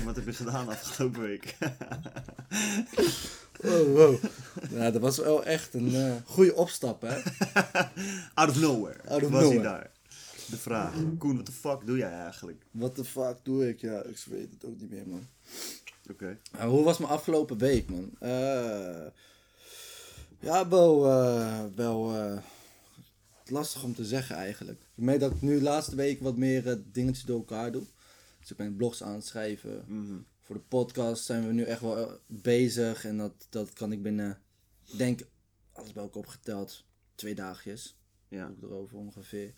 Wat heb je gedaan afgelopen week? Wow, wow. Ja, dat was wel echt een eh, goede opstap, hè? Out of nowhere. Out of was nowhere. hij daar. De vraag. Koen, wat de fuck doe jij eigenlijk? Wat de fuck doe ik? Ja, ik weet het ook niet meer, man. Oké. Nou, hoe was mijn afgelopen week, man? Eh, ja, wel, eh, wel lastig om te zeggen eigenlijk. Ik merk dat ik nu de laatste week wat meer dingetjes door elkaar doe. Dus ik ben blogs aan het schrijven. Mhm. Voor de podcast zijn we nu echt wel eh, bezig. En dat, dat kan ik binnen, ik denk, alles bij elkaar opgeteld, twee dagjes. Ja. Doe ik erover ongeveer.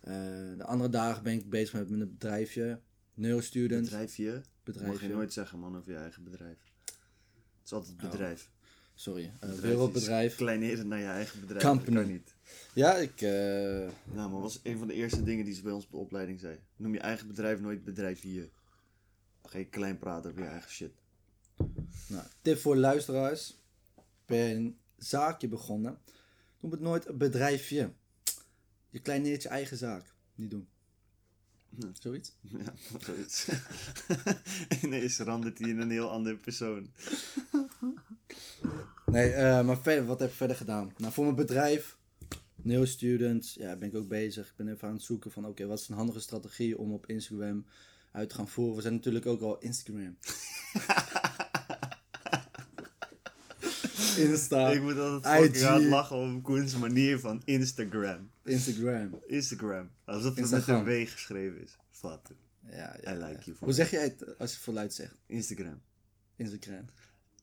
Eh, de andere dagen ben ik bezig met mijn bedrijfje. Neurostudent. Bedrijfje. Mag Bedrijfje. je nooit zeggen, man, over je eigen bedrijf. Het is altijd Oh. bedrijf. Sorry. Bedrijf wereldbedrijf. Kleineren naar je eigen bedrijf. Company. Dat kan niet. Ja, ik... eh, Nou, maar was een van de eerste dingen die ze bij ons op de opleiding zei. Noem je eigen bedrijf nooit bedrijfje. Dan ga je klein praten over je eigen shit. nou, tip voor luisteraars. Ben een zaakje begonnen. Noem het nooit een bedrijfje. Je kleineert je eigen zaak. Niet doen. Nee. Zoiets? Ja, zoiets. Ineens randert hij in een heel andere persoon. Nee, eh, maar verder, wat heb ik verder gedaan? Nou, voor mijn bedrijf, Neo Students, ja, ben ik ook bezig. Ik ben even aan het zoeken van, oké, wat is een handige strategie om op Instagram uit te gaan voeren? We zijn natuurlijk ook al Instagram. Insta, Ik moet altijd fucking hard lachen om Koens manier van Instagram. Instagram. Instagram. Alsof het met een W geschreven is. Wat? Ja, ja, I like ja. you Hoe zeg jij het als je het voluit zegt? Instagram. Instagram.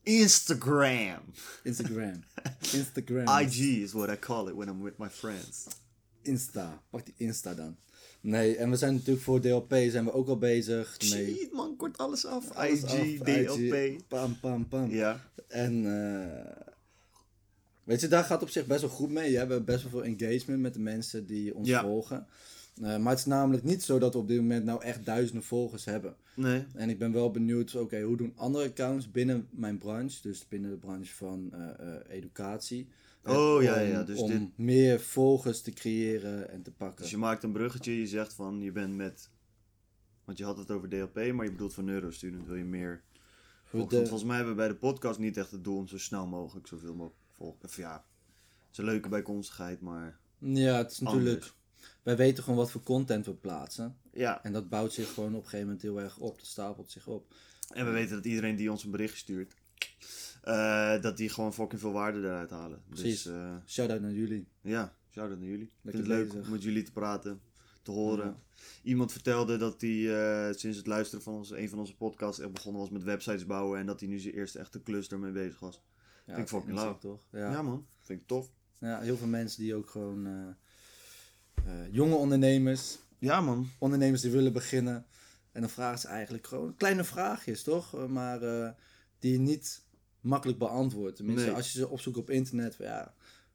Instagram. Instagram. Instagram. IG is what I call it when I'm with my friends. Insta. Pak die Insta dan. Nee, en we zijn natuurlijk voor DLP zijn we ook al bezig. Nee. Shit man, kort alles af. Alles IG, af, DLP. IG, Pam, pam, pam. Ja. En eh, weet je, daar gaat op zich best wel goed mee. hè. We hebben best wel veel engagement met de mensen die ons Ja. volgen. Eh, maar het is namelijk niet zo dat we op dit moment nou echt duizenden volgers hebben. Nee. En ik ben wel benieuwd, oké, hoe doen andere accounts binnen mijn branche, dus binnen de branche van eh, eh, educatie. Oh, eh, ja, om- ja, dus om dit- meer volgers te creëren en te pakken. Dus je maakt een bruggetje, je zegt van je bent met. Want je had het over DLP, maar je bedoelt voor Neurostudent wil je meer. volgen. de- Want volgens mij hebben we bij de podcast niet echt het doel om zo snel mogelijk zoveel mogelijk volgen. Of ja, het is een leuke bijkomstigheid, maar Ja, het is natuurlijk. Anders. Wij weten gewoon wat voor content we plaatsen. ja. En dat bouwt zich gewoon op een gegeven moment heel erg op. Dat stapelt zich op. En we weten dat iedereen die ons een bericht stuurt, eh, dat die gewoon fucking veel waarde eruit halen. Precies. Dus eh, Shout out naar jullie. ja, shout-out naar jullie. Ik vind Lekker het leuk om met jullie te praten, te horen. Ja. Iemand vertelde dat hij eh, sinds het luisteren van ons, een van onze podcasts echt begonnen was met websites bouwen. En dat hij nu zijn eerste echte klus ermee bezig was. Ja, Vind ik fucking ook toch? Ja. Ja. man, vind ik tof. ja, heel veel mensen die ook gewoon. Eh, jonge ondernemers. Ja man. Ondernemers die willen beginnen. En dan vragen ze eigenlijk gewoon kleine vraagjes, toch? Eh, Maar eh, die je niet makkelijk beantwoordt. Tenminste, Nee. als je ze opzoekt op internet. Ja,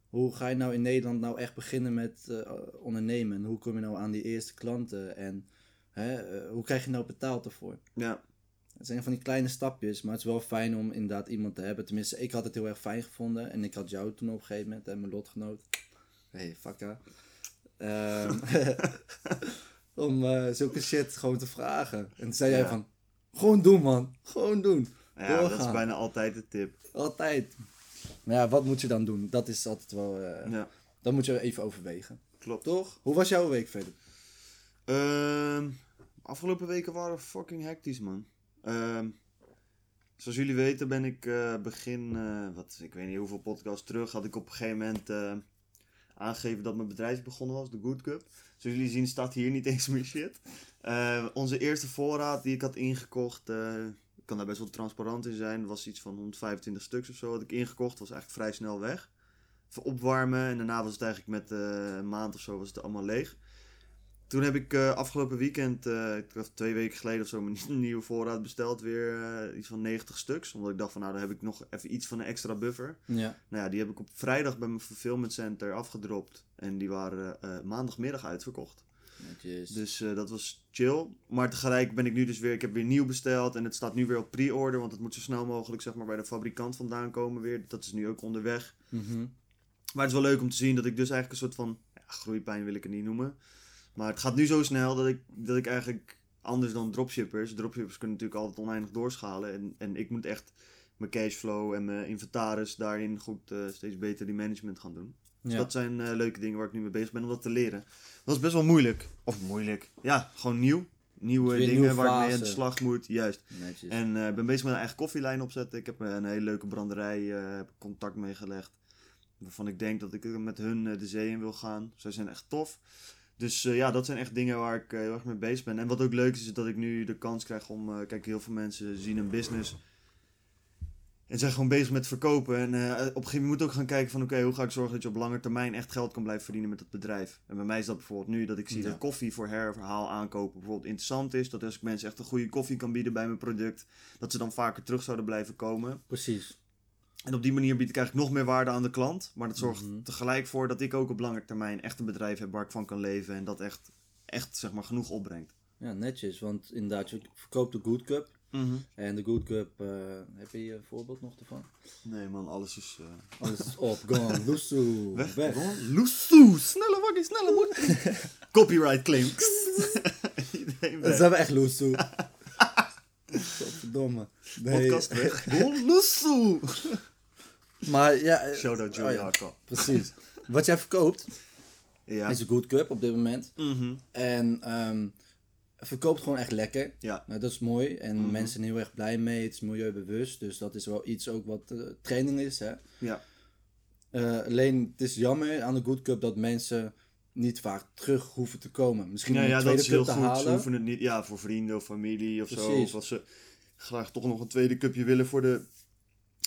hoe ga je nou in Nederland nou echt beginnen met ondernemen? En hoe kom je nou aan die eerste klanten? En hè, hoe krijg je nou betaald ervoor? Ja. Het zijn van die kleine stapjes, maar het is wel fijn om inderdaad iemand te hebben. Tenminste, ik had het heel erg fijn gevonden. En ik had jou toen op een gegeven moment, en mijn lotgenoot. hey, fakka. Ehm, om eh, zulke shit gewoon te vragen. En toen zei jij Ja. van, gewoon doen man, gewoon doen. Ja, dat is Doorgaan. bijna altijd de tip. Altijd. Maar ja, wat moet je dan doen? Dat is altijd wel, eh Ja, dat moet je even overwegen. klopt. Toch? Hoe was jouw week verder? Ehm, afgelopen weken waren fucking hectisch, man. Ehm, zoals jullie weten ben ik eh, begin, wat, ik weet niet hoeveel podcasts terug, had ik op een gegeven moment aangegeven dat mijn bedrijf begonnen was, de Good Cup. Zoals jullie zien staat hier niet eens meer shit. Eh, onze eerste voorraad die ik had ingekocht, eh, ik kan daar best wel transparant in zijn, was iets van 125 stuks of zo had ik ingekocht, was eigenlijk vrij snel weg. Even opwarmen en daarna was het eigenlijk met eh, een maand of zo was het allemaal leeg. Toen heb ik eh, afgelopen weekend, eh, ik dacht twee weken geleden of zo, mijn nieuwe voorraad besteld. Weer eh, iets van 90 stuks. Omdat ik dacht van nou, dan heb ik nog even iets van een extra buffer. Ja. Nou ja, die heb ik op vrijdag bij mijn fulfillment center afgedropt. En die waren maandagmiddag uitverkocht. Netjes. Dus dat was chill. Maar tegelijk ben ik nu dus weer, ik heb weer nieuw besteld. En het staat nu weer op pre-order. Want het moet zo snel mogelijk zeg maar, bij de fabrikant vandaan komen weer. Dat is nu ook onderweg. Mhm. Maar het is wel leuk om te zien dat ik dus eigenlijk een soort van ja, groeipijn wil ik het niet noemen. Maar het gaat nu zo snel dat ik, dat ik eigenlijk anders dan dropshippers. Dropshippers kunnen natuurlijk altijd oneindig doorschalen. En, en ik moet echt mijn cashflow en mijn inventaris daarin goed eh, steeds beter die management gaan doen. Dus Ja. dat zijn eh, leuke dingen waar ik nu mee bezig ben om dat te leren. Dat is best wel moeilijk. Of moeilijk. Ja, gewoon nieuw. Nieuwe dingen nieuwe waar ik mee aan de slag moet. Juist. Netjes. En eh, ik ben bezig met een eigen koffielijn opzetten. Ik heb eh, een hele leuke branderij eh, contact mee gelegd. Waarvan ik denk dat ik met hun eh, de zee in wil gaan. Zij zijn echt tof. Dus eh, ja, dat zijn echt dingen waar ik eh, heel erg mee bezig ben. En wat ook leuk is, is dat ik nu de kans krijg om... eh, kijk, heel veel mensen zien een business... En zijn gewoon bezig met verkopen. En op een gegeven moment moet je ook gaan kijken van... Oké, hoe ga ik zorgen dat je op lange termijn echt geld kan blijven verdienen met het bedrijf? En bij mij is dat bijvoorbeeld nu dat ik zie Ja. dat koffie voor herverhaal aankopen bijvoorbeeld interessant is. Dat als ik mensen echt een goede koffie kan bieden bij mijn product... Dat ze dan vaker terug zouden blijven komen. Precies. En op die manier bied ik eigenlijk nog meer waarde aan de klant. Maar dat zorgt Mhm. tegelijk voor dat ik ook op lange termijn echt een bedrijf heb waar ik van kan leven. En dat echt, echt zeg maar, genoeg opbrengt. Ja, netjes. Want inderdaad, je verkoopt de Good Cup. En de Good Cup, eh, heb je hier een voorbeeld nog ervan? Nee man, alles is... eh, Alles is op, gone, loesoe, Weg. weg. Loesoe, snelle wakkie, snelle. Copyright claim. Iedereen Dat zijn we echt loesoe. Godverdomme. Nee. Podcast weg. Maar ja, eh, Shout-out Joey oh ja, precies. Wat jij verkoopt Ja. is een Good Cup op dit moment. Mhm. En ehm verkoopt gewoon echt lekker. Ja. Nou, dat is mooi. En Mhm. mensen zijn heel erg blij mee. Het is milieubewust. Dus dat is wel iets ook wat eh, training is. Hè? Ja. Eh, alleen het is jammer aan de Good Cup dat mensen niet vaak terug hoeven te komen. Misschien Ja, om ja, een dat tweede is heel goed. Ze halen. hoeven het niet, ja, voor vrienden of familie of zo. Precies. Of als ze graag toch nog een tweede cupje willen voor de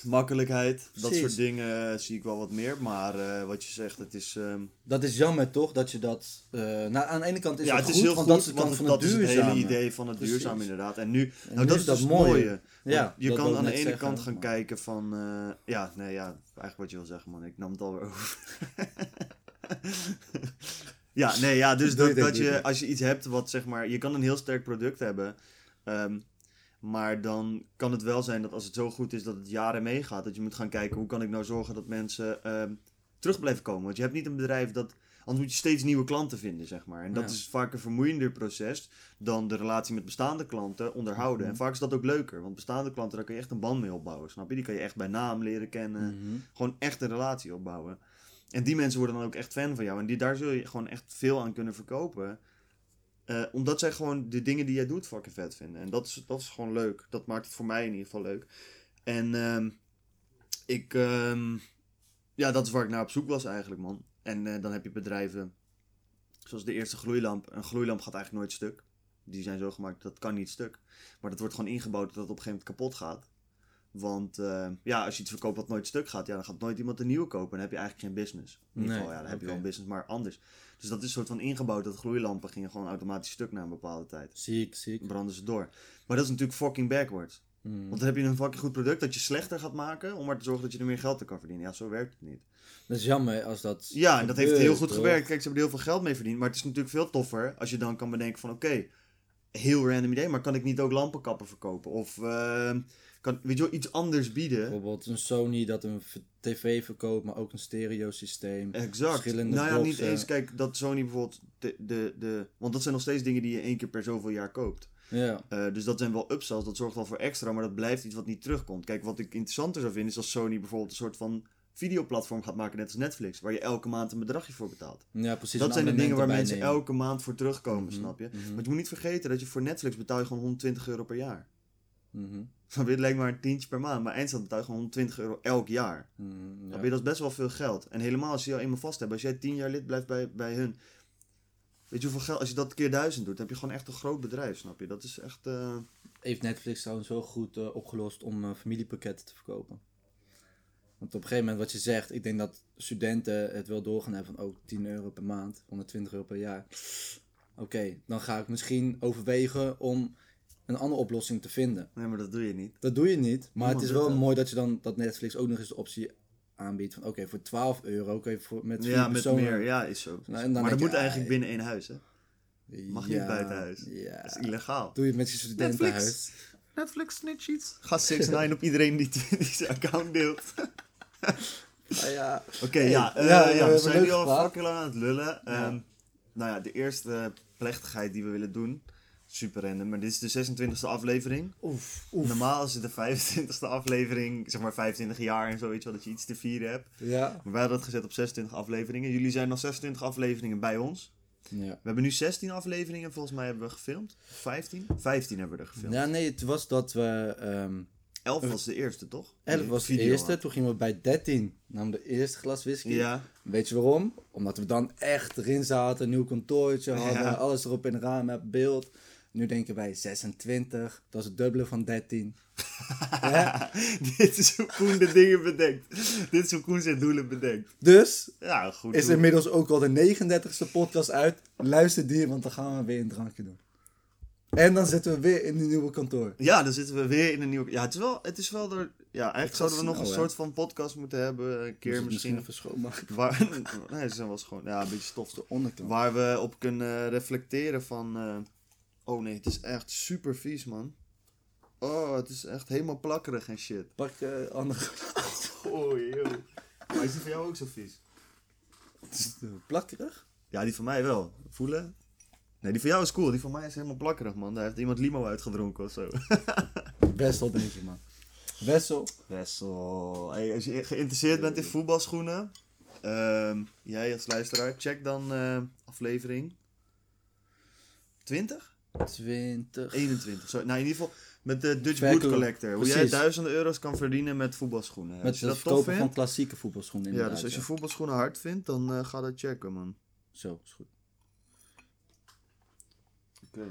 makkelijkheid. Dat Precies. soort dingen eh, zie ik wel wat meer. Maar eh, wat je zegt, het is... ehm, Dat is jammer toch, dat je dat... eh, nou, aan de ene kant is ja, het het goed, is heel want goed, dat is de kant van dat het is het duurzame. hele idee van het Precies. duurzaam inderdaad. En nu, En nou nu dat is dat dus mooie. Ja, je dat kan aan de ene zeggen, kant gaan kijken van... eh, ja, nee, ja, eigenlijk wat je wil zeggen man. Ik nam het alweer over. ja, nee, ja, dus dat, dat je als je iets hebt wat zeg maar... Je kan een heel sterk product hebben... ehm, maar dan kan het wel zijn dat als het zo goed is dat het jaren meegaat, dat je moet gaan kijken hoe kan ik nou zorgen dat mensen ehm, terug blijven komen. Want je hebt niet een bedrijf dat. Anders moet je steeds nieuwe klanten vinden, zeg maar. En dat Ja. is vaak een vermoeiender proces dan de relatie met bestaande klanten onderhouden. Mhm. En vaak is dat ook leuker, want bestaande klanten, daar kun je echt een band mee opbouwen. Snap je? Die kan je echt bij naam leren kennen. Mhm. Gewoon echt een relatie opbouwen. En die mensen worden dan ook echt fan van jou. En die, daar zul je gewoon echt veel aan kunnen verkopen. Eh, omdat zij gewoon de dingen die jij doet fucking vet vinden. En dat is, dat is gewoon leuk. Dat maakt het voor mij in ieder geval leuk. En ehm, ik... ehm, ja, dat is waar ik naar op zoek was eigenlijk, man. En eh, dan heb je bedrijven... Zoals de eerste gloeilamp. Een gloeilamp gaat eigenlijk nooit stuk. Die zijn zo gemaakt, dat kan niet stuk. Maar dat wordt gewoon ingebouwd dat het op een gegeven moment kapot gaat. Want eh, ja, als je iets verkoopt wat nooit stuk gaat, ja, dan gaat nooit iemand een nieuwe kopen. En dan heb je eigenlijk geen business. In ieder Nee, geval, ja, dan heb je wel een business, maar anders. Dus dat is een soort van ingebouwd dat gloeilampen gingen gewoon automatisch stuk na een bepaalde tijd. Ziek, ziek. Dan branden ze door. Maar dat is natuurlijk fucking backwards. Mhm. Want dan heb je een fucking goed product dat je slechter gaat maken om maar te zorgen dat je er meer geld aan kan verdienen. Ja, zo werkt het niet. Dat is jammer als dat. Ja, en dat heeft heel goed toch? gewerkt. Kijk, ze hebben er heel veel geld mee verdiend. Maar het is natuurlijk veel toffer als je dan kan bedenken van... Oké, heel random idee, maar kan ik niet ook lampenkappen verkopen? Of ehm, kan, weet je wel, iets anders bieden? Bijvoorbeeld een Sony dat een tv verkoopt, maar ook een stereo systeem. Exact. verschillende nou ja, niet eens. Kijk, dat Sony bijvoorbeeld... De, de, de, want dat zijn nog steeds dingen die je één keer per zoveel jaar koopt. Ja, Eh, dus dat zijn wel upsells, dat zorgt wel voor extra, maar dat blijft iets wat niet terugkomt. Kijk, wat ik interessanter zou vinden is als Sony bijvoorbeeld een soort van videoplatform gaat maken, net als Netflix, waar je elke maand een bedragje voor betaalt. ja precies. dat zijn de dingen waar mensen nemen. elke maand voor terugkomen, Mhm, snap je? mhm. Want je moet niet vergeten dat je voor Netflix betaal je gewoon 120 euro per jaar. Mhm, Snap je? Het lijkt maar een tientje per maand, maar eindstand betaal je gewoon 120 euro elk jaar. mhm, ja. Dat is best wel veel geld. En helemaal als je jou eenmaal vast hebt, als jij 10 jaar lid blijft bij, bij hun. Weet je hoeveel geld, als je dat keer duizend doet, dan heb je gewoon echt een groot bedrijf, snap je? Dat is echt... eh, Heeft Netflix trouwens wel goed eh, opgelost om eh, familiepakketten te verkopen. Want op een gegeven moment wat je zegt, ik denk dat studenten het wel doorgaan hebben van ook 10 euro per maand, 120 euro per jaar. oké, dan ga ik misschien overwegen om een andere oplossing te vinden. Nee, maar dat doe je niet. Dat doe je niet, maar het is wel dat. mooi dat je dan dat Netflix ook nog eens de optie aanbiedt van oké, voor 12 euro kun je voor, met vier Ja, met meer. Ja, is zo. Nou, maar dat je, moet eigenlijk ah, binnen één huis, hè? Mag niet Ja, buiten huis. Ja. Dat is illegaal. Doe je met je studentenhuis. Netflix snitches. Ga 6 9 op iedereen die, die zijn account deelt. Ah, ja. Oké, ja, eh, ja, ja, we zijn nu al fucking lang aan het lullen. Ja. Ehm, nou ja, de eerste plechtigheid die we willen doen, super random, maar dit is de 26e aflevering. Oef, oef. Normaal is het de 25e aflevering, zeg maar 25 jaar en zo, weet je wel, dat je iets te vieren hebt. Ja. Maar wij hadden het gezet op 26 afleveringen. Jullie zijn nog 26 afleveringen bij ons. ja. We hebben nu 16 afleveringen, volgens mij hebben we gefilmd. 15? 15 hebben we er gefilmd. Ja, nee, het was dat we... ehm 11 was de eerste, toch? 11 Die was de eerste, had. toen gingen we bij 13 namen de eerste glas whisky. Ja, Weet je waarom? Omdat we dan echt erin zaten, een nieuw kantoortje hadden, Ja. alles erop in raam, met beeld. Nu denken wij 26, dat is het dubbele van 13. Hè? dit is hoe Koen de dingen bedenkt. Dit is hoe Koen zijn doelen bedenkt. Dus Ja, goed. is inmiddels ook al de 39ste podcast uit. Luister die, want dan gaan we weer een drankje doen. En dan zitten we weer in die nieuwe kantoor. Ja, dan zitten we weer in een nieuwe... Ja, het is wel, het is wel door... Ja, eigenlijk zouden we nog een hè? soort van podcast moeten hebben. Een keer misschien... even schoonmaken. Waar, nee, ze zijn wel schoon. Ja, een beetje stof. De onderkant. Waar we op kunnen reflecteren van... eh, oh nee, het is echt super vies, man. Oh, het is echt helemaal plakkerig en shit. Pak eh andere Oh, joh. Maar is die van jou ook zo vies? plakkerig. Ja, die van mij wel. Voelen? Nee, die van jou is cool. Die van mij is helemaal plakkerig, man. Daar heeft iemand limo uitgedronken of zo. Wessel denk je man. Wessel. Wessel. Hey, als je geïnteresseerd bent in voetbalschoenen, ehm, jij als luisteraar, check dan eh, aflevering 20? 20. 21. Zo, nou, in ieder geval met de Dutch Boot. Collector. Hoe jij duizenden euro's kan verdienen met voetbalschoenen. Met als je het dat tof verkopen vindt, van klassieke voetbalschoenen ja, dus als je voetbalschoenen hard vindt, dan eh, ga dat checken, man. Zo, is goed. Oké.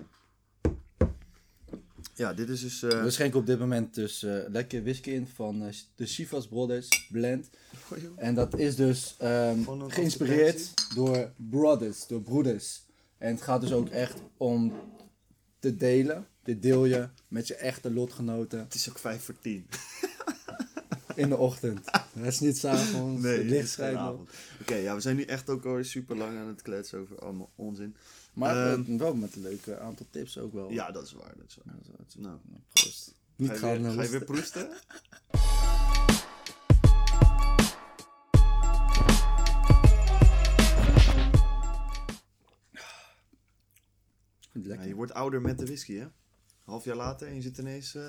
Ja, dit is dus... eh, We schenken op dit moment dus eh, lekker whisky in van de Chivas Brothers blend. oh. En dat is dus ehm, geïnspireerd door brothers, door broeders. En het gaat dus ook echt om te delen. Dit deel je met je echte lotgenoten Het is ook 5 voor 10. in de ochtend. Het is niet s'avonds, het het licht schijnt. Oké, ja, we zijn nu echt ook alweer super lang aan het kletsen over allemaal onzin. Maar eh, wel met een leuke aantal tips ook wel. Ja, dat is waar. Dat is waar. Het is- Nou, Proost. Niet ga je, gaan weer, naar ga je weer hoesten. proesten? Ja, je wordt ouder met de whisky, hè? Half jaar later en je zit ineens... eh,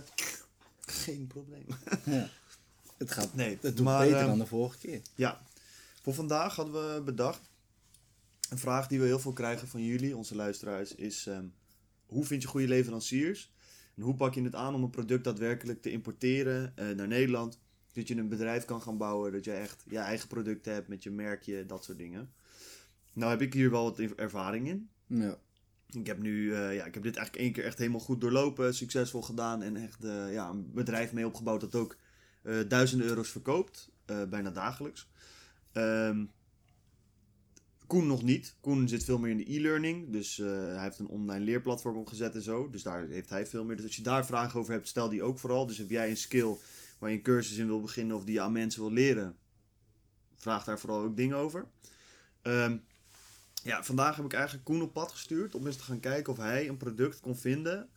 geen probleem. Ja. Het gaat Nee, het doet maar, beter ehm, dan de vorige keer. Ja, voor vandaag hadden we bedacht. Een vraag die we heel veel krijgen van jullie, onze luisteraars, is: ehm, hoe vind je goede leveranciers? En hoe pak je het aan om een product daadwerkelijk te importeren eh, naar Nederland? Dat je een bedrijf kan gaan bouwen, dat je echt je eigen producten hebt met je merkje, dat soort dingen. Nou heb ik hier wel wat ervaring in. Ja. Ik heb nu, eh, ja, ik heb dit eigenlijk één keer echt helemaal goed doorlopen, succesvol gedaan en echt eh, ja, een bedrijf mee opgebouwd dat ook eh, duizenden euro's verkoopt, bijna dagelijks. Ehm, Koen nog niet. Koen zit veel meer in de e-learning, dus hij heeft een online leerplatform opgezet en zo, dus daar heeft hij veel meer. Dus als je daar vragen over hebt, stel die ook vooral. Dus heb jij een skill waar je een cursus in wil beginnen of die je aan mensen wil leren, vraag daar vooral ook dingen over. Ehm, ja, vandaag heb ik eigenlijk Koen op pad gestuurd om eens te gaan kijken of hij een product kon vinden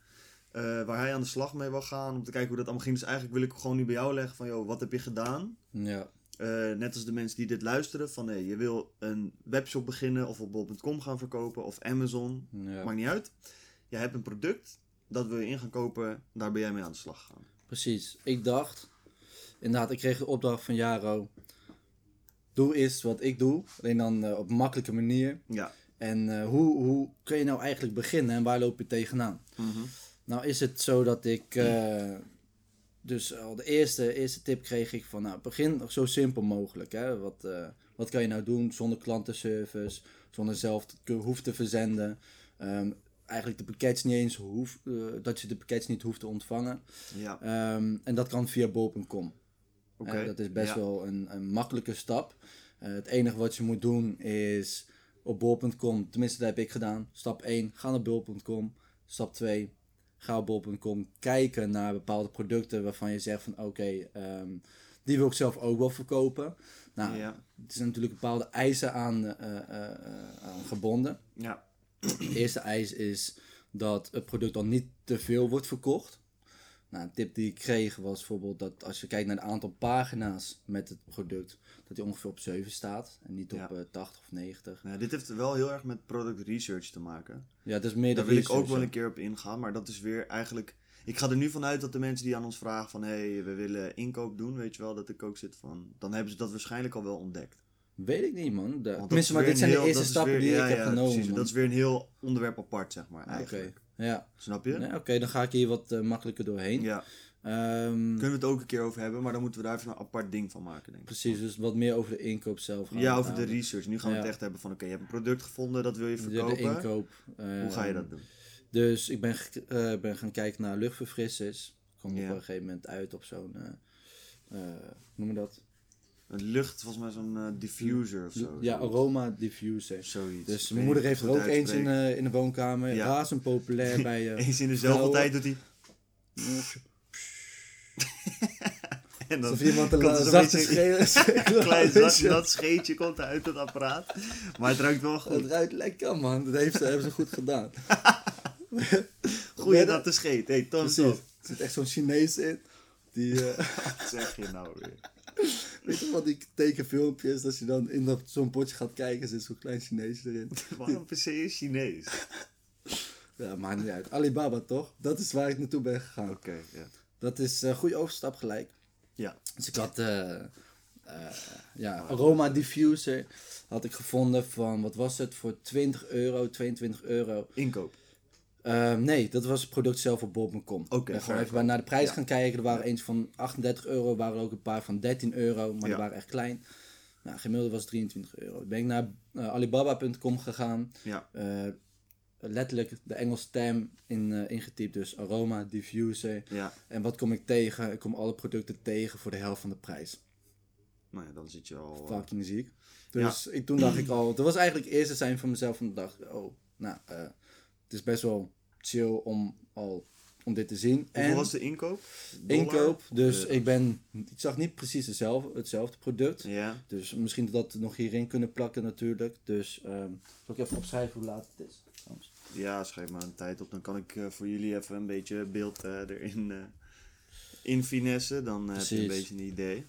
eh, waar hij aan de slag mee wil gaan. Om te kijken hoe dat allemaal ging. Dus eigenlijk wil ik gewoon nu bij jou leggen van, joh, wat heb je gedaan? Ja. Eh, net als de mensen die dit luisteren, van hey, je wil een webshop beginnen of op bol.com gaan verkopen of Amazon, ja. maakt niet uit. Je hebt een product, dat wil je in gaan kopen, daar ben jij mee aan de slag gegaan. Precies. Ik dacht, inderdaad, ik kreeg de opdracht van Jaro. Doe eens wat ik doe, alleen dan eh, op een makkelijke manier. Ja. En eh, hoe, hoe kun je nou eigenlijk beginnen en waar loop je tegenaan? Nou is het zo dat ik, eh, dus al de eerste, eerste tip kreeg ik van, nou begin zo simpel mogelijk. Hè? Wat, wat kan je nou doen zonder klantenservice, zonder zelf te hoeven te verzenden. Ehm, eigenlijk de pakkets niet eens hoef, dat je de pakkets niet hoeft te ontvangen. Ja, Ehm, en dat kan via bol.com. oké. Eh, dat is best Ja. wel een, een makkelijke stap. Eh, het enige wat je moet doen is op bol.com. Tenminste, dat heb ik gedaan. Stap 1, ga naar bol.com. Stap 2, ga op bol.com kijken naar bepaalde producten waarvan je zegt van oké, ehm, die wil ik zelf ook wel verkopen. Nou, Ja. er zijn natuurlijk bepaalde eisen aan, eh, eh, aan gebonden. Ja. De eerste eis is dat het product dan niet te veel wordt verkocht. Nou, een tip die ik kreeg was bijvoorbeeld dat als je kijkt naar het aantal pagina's met het product, dat die ongeveer op 7 staat en niet op Ja. eh, 80 of 90. Nou, dit heeft wel heel erg met product research te maken. Ja, dat is meer Daar wil ik ook wel ja. een keer op ingaan, maar dat is weer eigenlijk... Ik ga er nu vanuit dat de mensen die aan ons vragen van... hé, hey, we willen inkoop doen, weet je wel, dat ik ook zit van... Dan hebben ze dat waarschijnlijk al wel ontdekt. Weet ik niet, man. De, maar dit zijn de eerste stappen weer- die ja, ik heb ja, genomen. precies. Dat is weer een heel onderwerp apart, zeg maar, Oké, eigenlijk. Ja. Snap je? Nee, Oké, dan ga ik hier wat eh, makkelijker doorheen. Ja. Ehm, Kunnen we het ook een keer over hebben, maar dan moeten we daar even een apart ding van maken, denk ik. precies, dus wat meer over de inkoop zelf. gaan Ja, over de research. Nu gaan we Ja. het echt hebben van, oké, je hebt een product gevonden, dat wil je De, de verkopen. inkoop. Hoe ga je ehm, dat doen? Dus ik ben, eh, ben gaan kijken naar luchtverfrissers. Ja. op een gegeven moment uit op zo'n, eh, hoe noem je dat? Een lucht, volgens mij zo'n eh, diffuser of zo. Ja, aroma diffuser. Zoiets. Dus mijn moeder heeft er ook het eens in, eh, in de woonkamer. Ja. Razend populair bij eh Eens in dezelfde tijd doet hij... en dan Alsof iemand een komt zachte klein zat, dat scheetje komt uit het apparaat. Maar het ruikt wel Het goed. ruikt lekker, man. Dat heeft ze, hebben ze goed gedaan. Goeie dat te scheet. Hey, Tom. Er zit echt zo'n Chinees in. Die, Wat zeg je nou weer? weet je wat die tekenfilmpjes, dat je dan in dat- zo'n potje gaat kijken, zit zo'n klein Chinees erin. Waarom per se is Chinees? Ja, maakt niet uit. Alibaba toch? Dat is waar ik naartoe ben gegaan. Oké, ja. Dat is een goede overstap gelijk. Ja. Dus ik had, eh, eh, ja, Aroma Diffuser had ik gevonden van, wat was het, voor 20 euro, 22 euro. Inkoop. Ehm, nee, dat was het product zelf op bol.com. Oké, ben gewoon even naar de prijs Ja. gaan kijken. Er waren eentje van 38 euro, er waren ook een paar van 13 euro, maar die waren echt klein. Nou, gemiddeld was het 23 euro. Ben ik naar eh, alibaba.com gegaan. Ja. eh, letterlijk de Engelse term in, eh, ingetypt, dus aroma diffuser. Ja. En wat kom ik tegen? Ik kom alle producten tegen voor de helft van de prijs. Nou ja, dan zit je al... Fucking ziek. Dus ik, toen dacht ik al, dat was eigenlijk het eerste zijn van mezelf van de dag. Oh, nou, het is best wel chill om al om dit te zien. Hoeveel en was de inkoop? Dollar? inkoop, dus ik ben, ik zag niet precies hetzelfde, hetzelfde product. Ja. Dus misschien dat we nog hierin kunnen plakken natuurlijk. Dus ehm zal ik even opschrijven hoe laat het is. Ja, schrijf maar een tijd op. Dan kan ik eh, voor jullie even een beetje beeld eh, erin eh in finessen. Dan heb je een beetje een idee.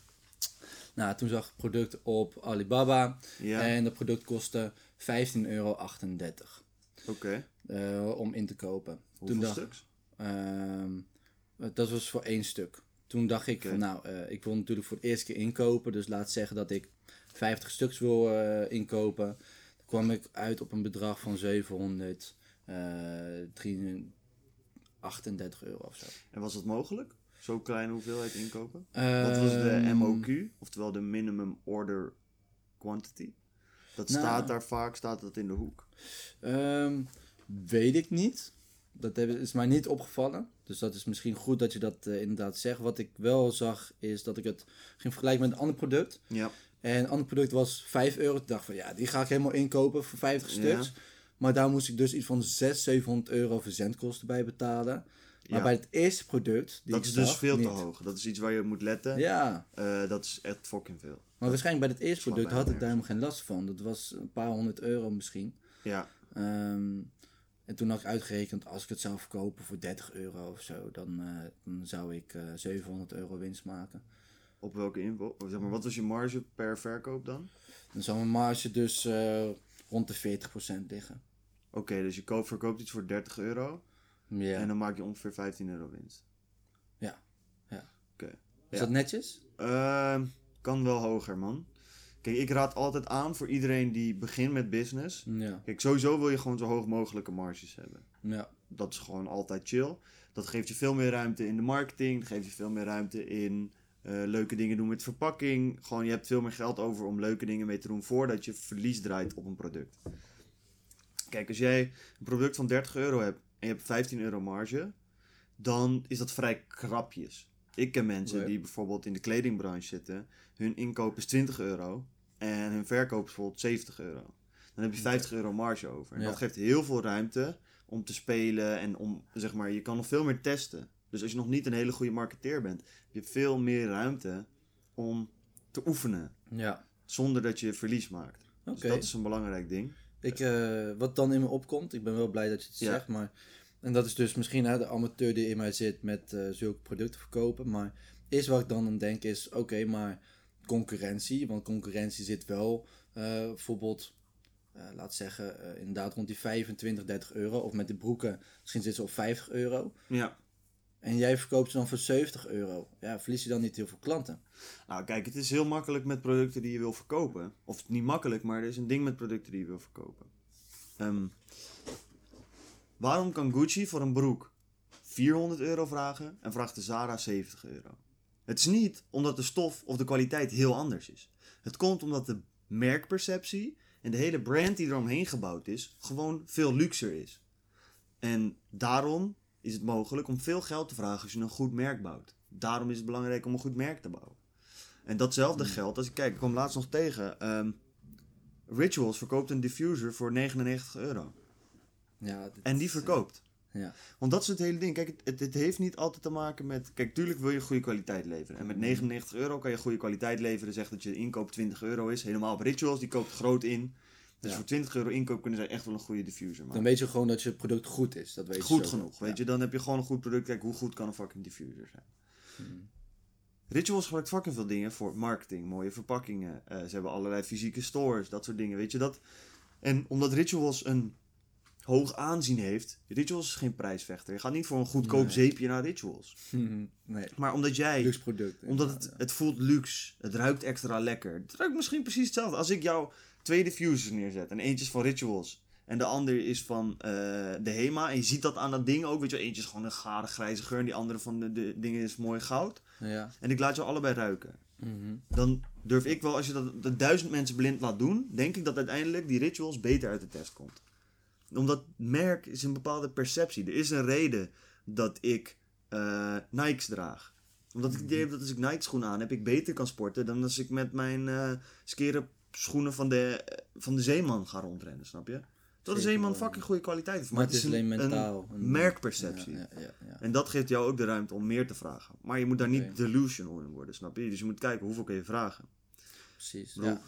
Nou, toen zag ik het product op Alibaba. Ja, En dat product kostte 15,38 euro oké. eh, om in te kopen. Hoeveel dacht- stuks? Ehm, dat was voor één stuk. Toen dacht ik van nou, eh, ik wil natuurlijk voor het eerste keer inkopen. Dus laat zeggen dat ik 50 stuks wil eh, inkopen. Dan kwam ik uit op een bedrag van 738 euro of zo. En was dat mogelijk? Zo'n kleine hoeveelheid inkopen? Wat Wat was de MOQ? Oftewel de minimum order quantity? Dat Nou. staat daar vaak, staat dat in de hoek. Ehm, weet ik niet. Dat is mij niet opgevallen. Dus dat is misschien goed dat je dat eh, inderdaad zegt. Wat ik wel zag is dat ik het ging vergelijken met een ander product. Ja. En een ander product was 5 euro. Ik dacht van ja, die ga ik helemaal inkopen voor 50 Ja. stuks. Maar daar moest ik dus iets van 600, 700 euro verzendkosten bij betalen. Maar Ja. bij het eerste product. Die Dat is dus veel te hoog. Dat is iets waar je op moet letten. Ja, Eh, dat is echt fucking veel. maar waarschijnlijk bij het eerste product had ik daar helemaal geen last van. Dat was een paar honderd euro misschien. Ja. Ehm, en toen had ik uitgerekend, als ik het zou verkopen voor 30 euro of zo, dan, eh, dan zou ik eh 700 euro winst maken. Op welke invo? Zeg maar, wat was je marge per verkoop dan? Dan zou mijn marge dus eh, rond de 40% liggen. Oké, dus je koopt, verkoopt iets voor 30 euro. En dan maak je ongeveer 15 euro winst. Ja. ja. Oké. Is Ja. dat netjes? Ehm, kan wel hoger, man. Kijk, ik raad altijd aan voor iedereen die begint met business. Ja. Kijk, sowieso wil je gewoon zo hoog mogelijke marges hebben. Ja. Dat is gewoon altijd chill. Dat geeft je veel meer ruimte in de marketing. Dat geeft je veel meer ruimte in eh, leuke dingen doen met verpakking. Gewoon, je hebt veel meer geld over om leuke dingen mee te doen voordat je verlies draait op een product. Kijk, als jij een product van 30 euro hebt en je hebt 15 euro marge, dan is dat vrij krapjes. Ik ken mensen die bijvoorbeeld in de kledingbranche zitten. Hun inkoop is 20 euro en hun verkoop is bijvoorbeeld 70 euro. Dan heb je 50 euro marge over. En Ja. dat geeft heel veel ruimte om te spelen en om, zeg maar, je kan nog veel meer testen. Dus als je nog niet een hele goede marketeer bent, heb je veel meer ruimte om te oefenen. Ja. Zonder dat je verlies maakt. Dus dat is een belangrijk ding. Ik, eh, wat dan in me opkomt, ik ben wel blij dat je het Ja. zegt, maar... En dat is dus misschien hè, de amateur die in mij zit met eh, zulke producten verkopen. Maar is wat ik dan denk is, oké, maar concurrentie. Want concurrentie zit wel eh, bijvoorbeeld, eh, laat zeggen, eh, inderdaad rond die 25, 30 euro. Of met de broeken, misschien zit ze op 50 euro. Ja. En jij verkoopt ze dan voor 70 euro. Ja, verlies je dan niet heel veel klanten? Nou, kijk, het is heel makkelijk met producten die je wil verkopen. Of niet makkelijk, maar er is een ding met producten die je wil verkopen. Ehm, waarom kan Gucci voor een broek 400 euro vragen en vraagt de Zara 70 euro? Het is niet omdat de stof of de kwaliteit heel anders is. Het komt omdat de merkperceptie en de hele brand die eromheen gebouwd is, gewoon veel luxer is. En daarom is het mogelijk om veel geld te vragen als je een goed merk bouwt. Daarom is het belangrijk om een goed merk te bouwen. En datzelfde geldt, als ik kijk, ik kwam laatst nog tegen. ehm, Rituals verkoopt een diffuser voor 99 euro. Ja, En die verkoopt. Ja. Want dat is het hele ding. Kijk, het, het, het heeft niet altijd te maken met... Kijk, tuurlijk wil je goede kwaliteit leveren. En met 99 euro kan je goede kwaliteit leveren. Zeg dat je inkoop 20 euro is. Helemaal op Rituals, die koopt groot in. Dus Ja. voor 20 euro inkoop kunnen zij echt wel een goede diffuser maken. Dan weet je gewoon dat je product goed is. Dat weet je goed genoeg, weet Ja. je. Dan heb je gewoon een goed product. Kijk, hoe goed kan een fucking diffuser zijn? Hmm. Rituals gebruikt fucking veel dingen voor marketing, mooie verpakkingen. Eh, ze hebben allerlei fysieke stores, dat soort dingen, weet je dat. En omdat Rituals een hoog aanzien heeft, Rituals is geen prijsvechter. Je gaat niet voor een goedkoop Nee. zeepje naar Rituals. nee, Maar omdat jij, luxe product. omdat het, het voelt luxe, het ruikt extra lekker. Het ruikt misschien precies hetzelfde. Als ik jou twee diffusers neerzet en eentje is van Rituals en de ander is van eh, de Hema. En je ziet dat aan dat ding ook, weet je wel. Eentje is gewoon een gare grijze geur en die andere van de, de dingen is mooi goud. ja. En ik laat je allebei ruiken. Mhm. Dan durf ik wel, als je dat de duizend mensen blind laat doen, denk ik dat uiteindelijk die rituals beter uit de test komt. Omdat merk is een bepaalde perceptie. Er is een reden dat ik eh Nikes draag. Omdat ik het idee heb dat als ik Nike schoenen aan heb, ik beter kan sporten dan als ik met mijn eh skere schoenen van de, van de zeeman ga rondrennen, snap je? Dat Zeker zeeman fucking goede kwaliteit heeft. Maar het is een- alleen een mentaal. Een- merkperceptie. Ja, ja, ja. En dat geeft jou ook de ruimte om meer te vragen. Maar je moet daar niet delusional in worden, snap je? Dus je moet kijken hoeveel kun je vragen. Precies. Bedoel, Ja.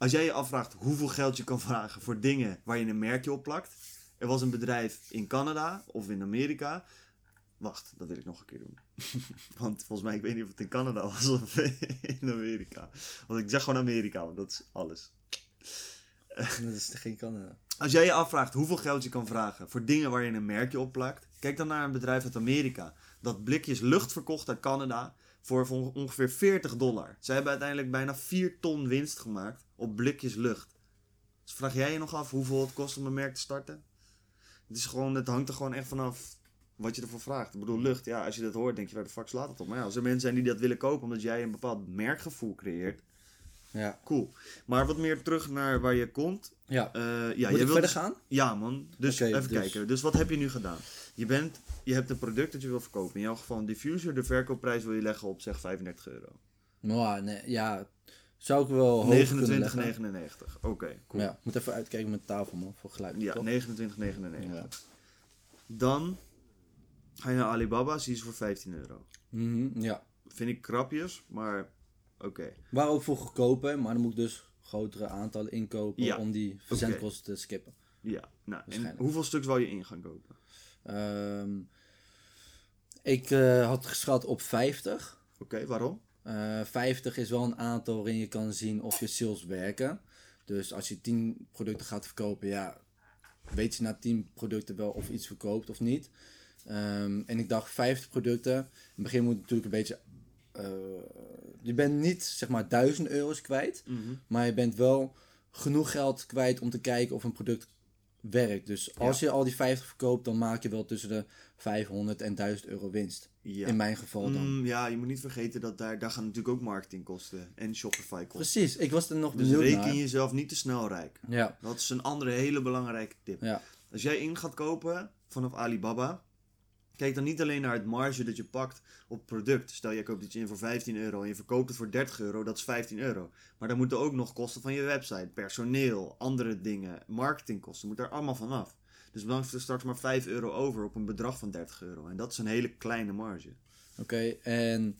Als jij je afvraagt hoeveel geld je kan vragen voor dingen waar je een merkje op plakt. Er was een bedrijf in Canada of in Amerika. Wacht, dat wil ik nog een keer doen. want volgens mij, ik weet niet of het in Canada was of in Amerika. Want ik zeg gewoon Amerika, want dat is alles. Dat is geen Canada. Als jij je afvraagt hoeveel geld je kan vragen voor dingen waar je een merkje op plakt, kijk dan naar een bedrijf uit Amerika dat blikjes lucht verkocht uit Canada voor voor ongeveer 40 dollar. Zij hebben uiteindelijk bijna 4 ton winst gemaakt op blikjes lucht. Dus vraag jij je nog af hoeveel het kost om een merk te starten? Het, is gewoon, het hangt er gewoon echt vanaf wat je ervoor vraagt. Ik bedoel, lucht, ja, als je dat hoort, denk je waar de fuck slaat het op. Maar ja, als er mensen zijn die dat willen kopen omdat jij een bepaald merkgevoel creëert, Ja. cool. Maar wat meer terug naar waar je komt. Ja. Eh, ja, Moet je wilt verder dus- gaan? ja, man. Dus even dus- kijken. Dus wat heb je nu gedaan? Je, bent, je hebt een product dat je wil verkopen. In jouw geval een diffuser. De verkoopprijs wil je leggen op zeg 35 euro. Nou, nee, ja. Zou ik wel hoger kunnen leggen. 29,99. Oké, cool. Ja, ik moet even uitkijken met tafel, man. Voor geluid. Ja, toch? 29,99. Ja. Dan ga je naar Alibaba, zie je ze voor 15 euro. Mhm, ja. Vind ik krapjes, maar oké. Waar ook voor goedkoper, maar dan moet ik dus grotere aantallen inkopen Ja, om die verzendkosten te skippen. Ja, nou, en hoeveel stuks wou je in gaan kopen? Ehm, ik eh, had geschat op 50. Oké, waarom? Eh 50 is wel een aantal waarin je kan zien of je sales werken. Dus als je 10 producten gaat verkopen, ja, weet je na 10 producten wel of iets verkoopt of niet. Ehm, en ik dacht 50 producten. In het begin moet je natuurlijk een beetje. eh, je bent niet zeg maar 1000 euro's kwijt, maar je bent wel genoeg geld kwijt om te kijken of een product werkt. Dus als je al die 50 verkoopt, dan maak je wel tussen de 500 en 1000 euro winst. Ja. In mijn geval dan. Mm, ja, je moet niet vergeten dat daar, daar gaan natuurlijk ook marketingkosten en Shopify kosten. Precies, ik was er nog Dus benieuwd reken naar. jezelf niet te snel rijk. Ja, Dat is een andere hele belangrijke tip. ja. Als jij in gaat kopen vanaf Alibaba, Kijk dan niet alleen naar het marge dat je pakt op product. Stel, je koopt iets in voor 15 euro en je verkoopt het voor 30 euro, dat is 15 euro. Maar dan moeten ook nog kosten van je website, personeel, andere dingen, marketingkosten, moet er allemaal vanaf. Dus dan is er straks maar 5 euro over op een bedrag van 30 euro. En dat is een hele kleine marge. Oké, en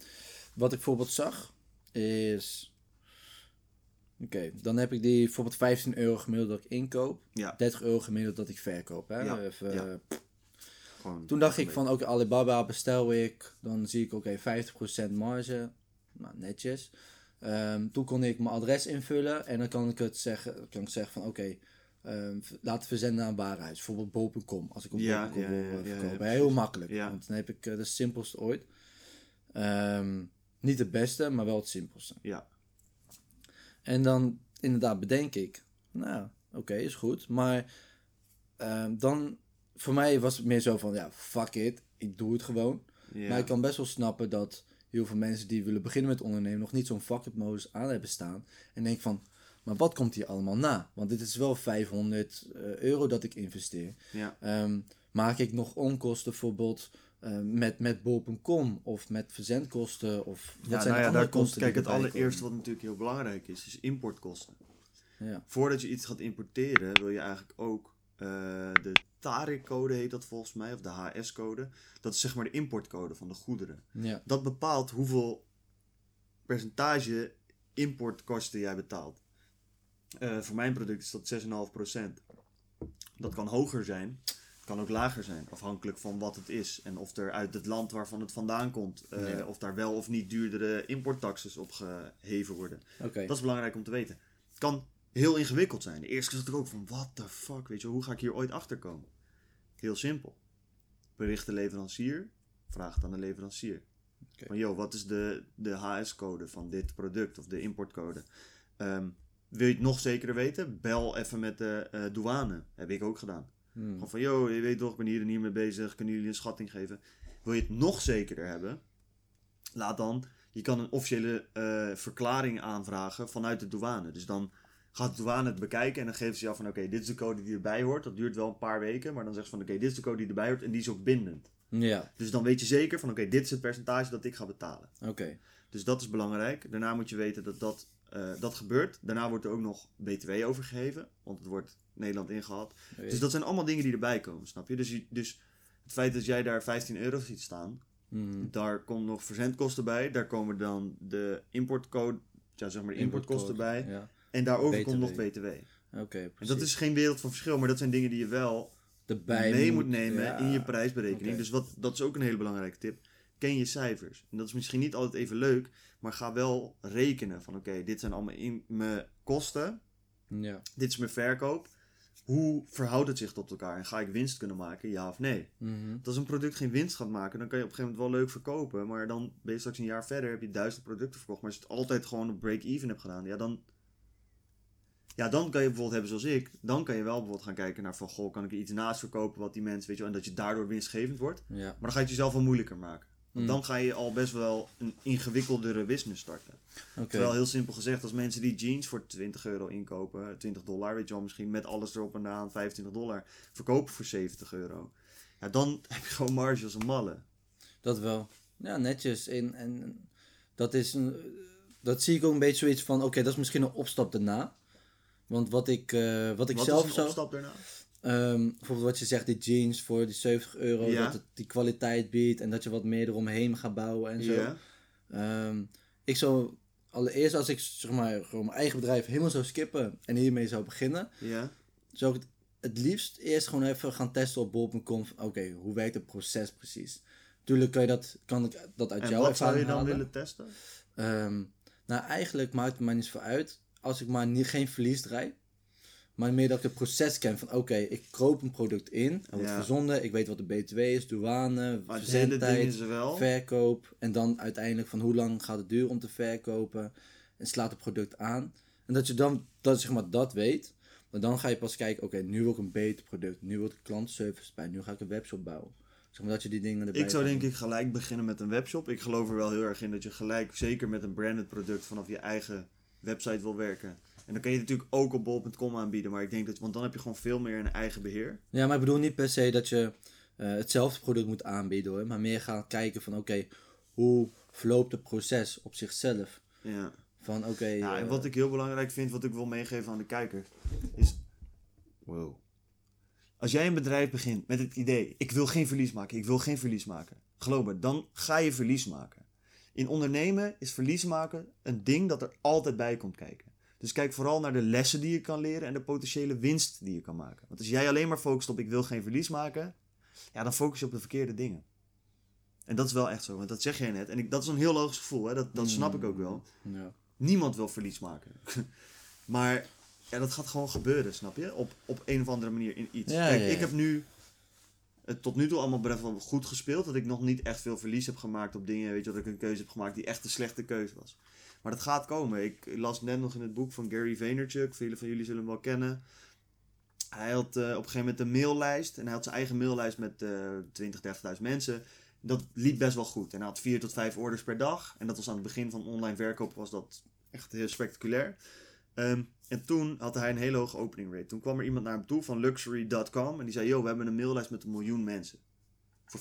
wat ik bijvoorbeeld zag is. Oké, dan heb ik die bijvoorbeeld 15 euro gemiddeld dat ik inkoop, Ja, 30 euro gemiddeld dat ik verkoop. Hè? Ja, Even, ja. Gewoon. Toen dacht ik van, oké, Alibaba bestel ik. Dan zie ik, oké, 50% marge. Nou, netjes. Ehm, toen kon ik mijn adres invullen. En dan kan ik het zeggen, kan ik zeggen van, oké, ehm, v- laat verzenden een warenhuis. Bijvoorbeeld bol.com. Als ik op Ja, bol.com ja, wil ja, ja, ja, verkopen. Heel makkelijk. Ja. Want dan heb ik eh, de simpelste ooit. Ehm, niet het beste, maar wel het simpelste. Ja, En dan inderdaad bedenk ik, nou, oké, is goed. Maar dan, voor mij was het meer zo van, ja, fuck it, ik doe het gewoon. Maar ik kan best wel snappen dat heel veel mensen die willen beginnen met ondernemen nog niet zo'n fuck it modus aan hebben staan. En denk van, maar wat komt hier allemaal na? Want dit is wel 500 eh, euro dat ik investeer. Ehm, maak ik nog onkosten bijvoorbeeld eh, met, met bol.com of met verzendkosten? Of wat Ja, zijn nou de ja, andere daar komt, kijk, het allereerste wat natuurlijk heel belangrijk is, is importkosten. Ja. Voordat je iets gaat importeren, wil je eigenlijk ook eh, de TARIC-code heet dat volgens mij, of de HS-code. Dat is zeg maar de importcode van de goederen. Ja. Dat bepaalt hoeveel percentage importkosten jij betaalt. Eh, voor mijn product is dat 6,5%. Dat kan hoger zijn, kan ook lager zijn, afhankelijk van wat het is. En of er uit het land waarvan het vandaan komt, eh, Ja. of daar wel of niet duurdere importtaxes op geheven worden. Dat is belangrijk om te weten. Het kan heel ingewikkeld zijn. De eerste keer zat ik ook van, what the fuck, weet je, hoe ga ik hier ooit achter komen? Heel simpel. Bericht de leverancier, vraag het aan de leverancier. Van, joh, wat is de, de HS-code van dit product of de importcode? Ehm, wil je het nog zekerder weten? Bel even met de eh, douane. Heb ik ook gedaan. Hmm. Gewoon van, joh, je weet toch, ik ben hier en hier mee bezig. Kunnen jullie een schatting geven? Wil je het nog zekerder hebben? Laat dan, je kan een officiële eh, verklaring aanvragen vanuit de douane. Dus dan gaat de douane het bekijken en dan geven ze je af van, oké, dit is de code die erbij hoort. Dat duurt wel een paar weken, maar dan zeggen ze van, oké, dit is de code die erbij hoort en die is ook bindend. Ja, Dus dan weet je zeker van, oké, dit is het percentage dat ik ga betalen. oké. Dus dat is belangrijk. Daarna moet je weten dat dat, eh, dat gebeurt. Daarna wordt er ook nog BTW overgegeven, want het wordt Nederland ingehaald. Dus dat zijn allemaal dingen die erbij komen, snap je? Dus, dus het feit dat jij daar 15 euro ziet staan, Mhm. daar komt nog verzendkosten bij. Daar komen dan de importcode, ja, zeg maar de importkosten bij. Ja, En daarover BTW. komt nog BTW. oké, En precies. dat is geen wereld van verschil, maar dat zijn dingen die je wel Erbij mee moet nemen ja. in je prijsberekening. Dus wat, dat is ook een hele belangrijke tip. Ken je cijfers. En dat is misschien niet altijd even leuk, maar ga wel rekenen van oké, dit zijn allemaal in mijn kosten. Ja. Dit is mijn verkoop. Hoe verhoudt het zich tot elkaar? En ga ik winst kunnen maken, ja of nee? Mhm. Als een product geen winst gaat maken, dan kan je op een gegeven moment wel leuk verkopen. Maar dan ben je straks een jaar verder, heb je duizend producten verkocht. Maar als je het altijd gewoon op break-even hebt gedaan, ja dan... Ja, dan kan je bijvoorbeeld hebben zoals ik. Dan kan je wel bijvoorbeeld gaan kijken naar van, goh, kan ik er iets naast verkopen wat die mensen, weet je wel. En dat je daardoor winstgevend wordt. Ja. Maar dan ga je het jezelf wel moeilijker maken. Want Mm. dan ga je al best wel een ingewikkeldere business starten. Oké. Terwijl heel simpel gezegd, als mensen die jeans voor 20 euro inkopen, 20 dollar, weet je wel, misschien met alles erop en aan 25 dollar, verkopen voor 70 euro. Ja, dan heb je gewoon marge als een malle. Dat wel. Ja, netjes. En, en dat is een, dat zie ik ook een beetje zoiets van, oké, dat is misschien een opstap daarna. Want wat ik, eh, wat ik Wat zelf zou... opstap daarna? Ehm, bijvoorbeeld wat je zegt, die jeans voor die 70 euro, Ja. dat het die kwaliteit biedt en dat je wat meer eromheen gaat bouwen en zo. Ja. Ehm, ik zou allereerst als ik zeg maar gewoon mijn eigen bedrijf helemaal zou skippen en hiermee zou beginnen, Ja. zou ik het het liefst eerst gewoon even gaan testen op bol.com. Oké, hoe werkt het proces precies? Tuurlijk kan, je dat, kan ik dat uit En jouw wat zou je ervaring dan halen. willen testen? Ehm, nou, eigenlijk maakt het mij niet zoveel uit als ik maar niet, geen verlies draai. Maar meer dat ik het proces ken van oké, ik koop een product in, er wordt Ja. verzonden, ik weet wat de BTW is, douane, Maar het verzendtijd, er verkoop. En dan uiteindelijk van hoe lang gaat het duren om te verkopen. En slaat het product aan. En dat je dan dat, zeg maar, dat weet. Maar dan ga je pas kijken, oké, nu wil ik een beter product. Nu wil ik klantenservice bij. Nu ga ik een webshop bouwen. Zeg maar dat je die dingen erbij Ik zou denk ik gelijk beginnen met een webshop. Ik geloof er wel heel erg in dat je gelijk, zeker met een branded product, vanaf je eigen website wil werken. En dan kan je het natuurlijk ook op bol.com aanbieden, maar ik denk dat, want dan heb je gewoon veel meer een eigen beheer. Ja, maar ik bedoel niet per se dat je eh, hetzelfde product moet aanbieden hoor. Maar meer gaan kijken van oké, hoe verloopt het proces op zichzelf? Ja. Van oké, Ja, en eh, wat ik heel belangrijk vind, wat ik wil meegeven aan de kijker, is... Wow. Als jij een bedrijf begint met het idee, ik wil geen verlies maken, ik wil geen verlies maken. Geloof me, dan ga je verlies maken. In ondernemen is verlies maken een ding dat er altijd bij komt kijken. Dus kijk vooral naar de lessen die je kan leren en de potentiële winst die je kan maken. Want als jij alleen maar focust op ik wil geen verlies maken, ja, dan focus je op de verkeerde dingen. En dat is wel echt zo, want dat zeg jij net. En ik, dat is een heel logisch gevoel, hè? Dat, dat snap ik ook wel. ja. Niemand wil verlies maken. maar ja, dat gaat gewoon gebeuren, snap je? Op, op een of andere manier in iets. Ja, Kijk, ja, ik heb nu tot nu toe allemaal best wel goed gespeeld. Dat ik nog niet echt veel verlies heb gemaakt op dingen. Weet je, dat ik een keuze heb gemaakt die echt een slechte keuze was. Maar dat gaat komen. Ik las net nog in het boek van Gary Vaynerchuk. Velen van jullie zullen hem wel kennen. Hij had eh, op een gegeven moment een maillijst. En hij had zijn eigen maillijst met eh 20, 30.000 mensen. Dat liep best wel goed. En hij had vier tot vijf orders per dag. En dat was aan het begin van online verkoop was dat echt heel spectaculair. Ehm, en toen had hij een hele hoge opening rate. Toen kwam er iemand naar hem toe van luxury.com. En die zei, yo, we hebben een maillijst met een miljoen mensen. Voor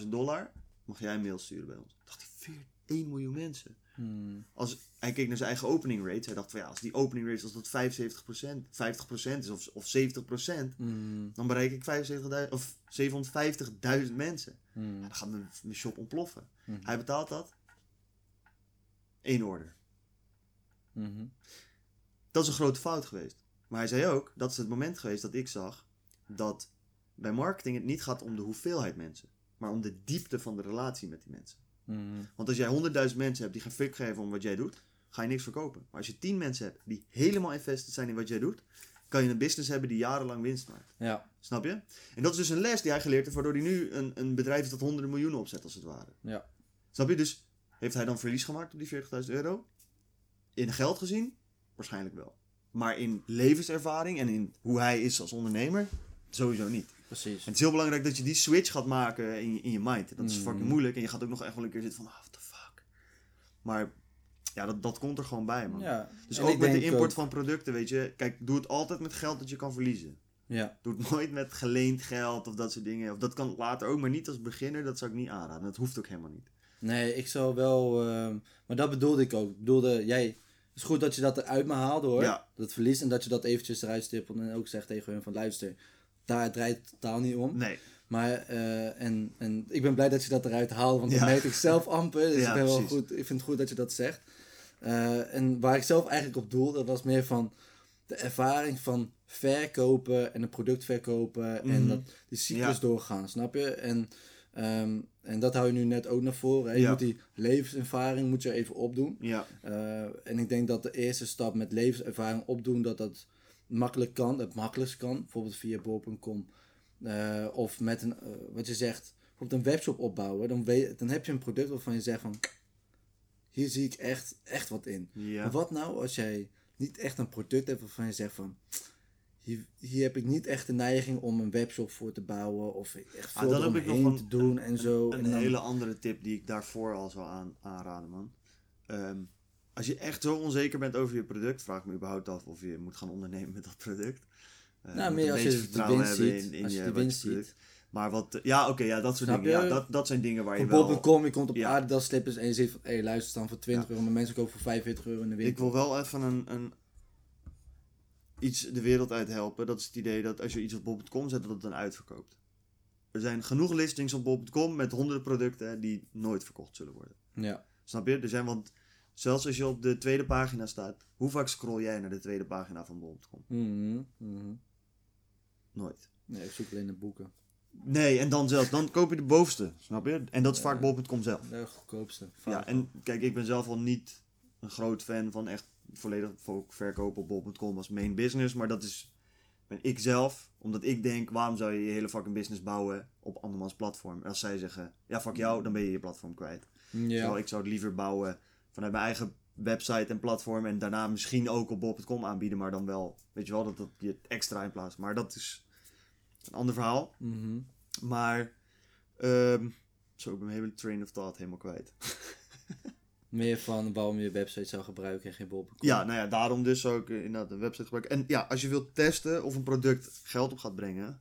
40.000 dollar mag jij een mail sturen bij ons. Ik dacht, hij, 1 miljoen mensen. Hmm. Als, hij keek naar zijn eigen opening rate. Hij dacht van ja, als die opening rate als dat 75%, 50% is of, of 70%, Hmm. dan bereik ik 75.000 of 750.000 mensen. Hmm. Ja, dan gaat mijn, mijn shop ontploffen. Mhm. Hij betaalt dat. Eén order. Dat is een grote fout geweest. Maar hij zei ook, dat is het moment geweest dat ik zag dat bij marketing het niet gaat om de hoeveelheid mensen, maar om de diepte van de relatie met die mensen. Mhm. Want als jij 100.000 mensen hebt die geen fuck geven om wat jij doet, ga je niks verkopen. Maar als je 10 mensen hebt die helemaal invested zijn in wat jij doet, kan je een business hebben die jarenlang winst maakt. Ja, Snap je? En dat is dus een les die hij geleerd heeft, waardoor hij nu een, een bedrijf is dat honderden miljoenen opzet, als het ware. ja. Snap je? Dus heeft hij dan verlies gemaakt op die 40.000 euro? In geld gezien? Waarschijnlijk wel. Maar in levenservaring en in hoe hij is als ondernemer? Sowieso niet. precies. En het is heel belangrijk dat je die switch gaat maken in je, in je mind. Dat is Mhm. fucking moeilijk. En je gaat ook nog echt wel een keer zitten van, ah, what the fuck. Maar ja, dat, dat komt er gewoon bij, man. Ja. Dus En ook met de import ook- van producten, weet je. Kijk, doe het altijd met geld dat je kan verliezen. Ja, Doe het nooit met geleend geld of dat soort dingen. Of dat kan later ook, maar niet als beginner. Dat zou ik niet aanraden. Dat hoeft ook helemaal niet. nee, ik zou wel. ehm, maar dat bedoelde ik ook. Ik bedoelde, jij. Het is goed dat je dat eruit me haalde hoor. Ja. Dat verlies en dat je dat eventjes eruit stippelt en ook zegt tegen hun van luister. Daar draait het totaal niet om. Nee. Maar, eh, en, en ik ben blij dat je dat eruit haalde, want dat Ja. merk ik zelf amper. Dus Ja, ik, ben wel precies. goed, ik vind het goed dat je dat zegt. Eh, en waar ik zelf eigenlijk op doel, dat was meer van de ervaring van verkopen en een product verkopen en Mhm. dat, die cyclus doorgaan, snap je? En, ehm, en dat hou je nu net ook naar voren. hè. Je Ja. moet die levenservaring moet je even opdoen. Ja. Eh, en ik denk dat de eerste stap met levenservaring opdoen, dat dat makkelijk kan, het makkelijkst kan. Bijvoorbeeld via bol.com. Eh, of met een, eh, wat je zegt, bijvoorbeeld een webshop opbouwen. Dan, weet, dan heb je een product waarvan je zegt van, hier zie ik echt, echt wat in. Ja. Maar wat nou als jij niet echt een product hebt waarvan je zegt van, hier, hier heb ik niet echt de neiging om een webshop voor te bouwen. Of echt Ah, veel dan heb ik nog eromheen een- te doen en zo. Een en dan- hele andere tip die ik daarvoor al zou aan, aanraden, man. Ehm, als je echt zo onzeker bent over je product, vraag me überhaupt af of je moet gaan ondernemen met dat product. Eh, Nou, meer een als je de vertrouwen winst ziet. in- in Als je je- de winst ziet. Maar wat, ja, oké, ja, dat soort Snap dingen. Ja, dat, dat zijn dingen waar je Op wel... bol.com, je komt op Ja. Adidas slippers en je ziet van, hé hey, luister, staan voor 20 euro, maar mensen kopen voor 45 euro in de winkel. Ik wil wel even een, een, iets de wereld uit helpen. Dat is het idee dat als je iets op bol.com zet, dat het dan uitverkoopt. Er zijn genoeg listings op bol.com met honderden producten die nooit verkocht zullen worden. Ja. Snap je? Er zijn, want zelfs als je op de tweede pagina staat, hoe vaak scroll jij naar de tweede pagina van bol.com? Mhm, mhm. Nooit. Nee, ik zoek alleen de boeken. Nee, en dan zelfs, dan koop je de bovenste, snap je? En dat is vaak bol.com zelf. De goedkoopste. Ja, en kijk, ik ben zelf al niet een groot fan van echt volledig vo- verkopen op bol.com als main business, maar dat is ben ik zelf, omdat ik denk, waarom zou je je hele fucking business bouwen op andermans platform? En als zij zeggen, ja fuck jou, dan ben je je platform kwijt. ja. Terwijl ik zou het liever bouwen vanuit mijn eigen website en platform en daarna misschien ook op bol.com aanbieden, maar dan wel, weet je wel, dat, dat je het extra in plaats. Maar dat is een ander verhaal. Mhm. Maar, ehm zo, ik ben mijn hele train of thought helemaal kwijt. Meer van waarom je website zou gebruiken en geen bol.com. Ja, nou ja, daarom dus ook inderdaad een website gebruiken. En ja, als je wilt testen of een product geld op gaat brengen,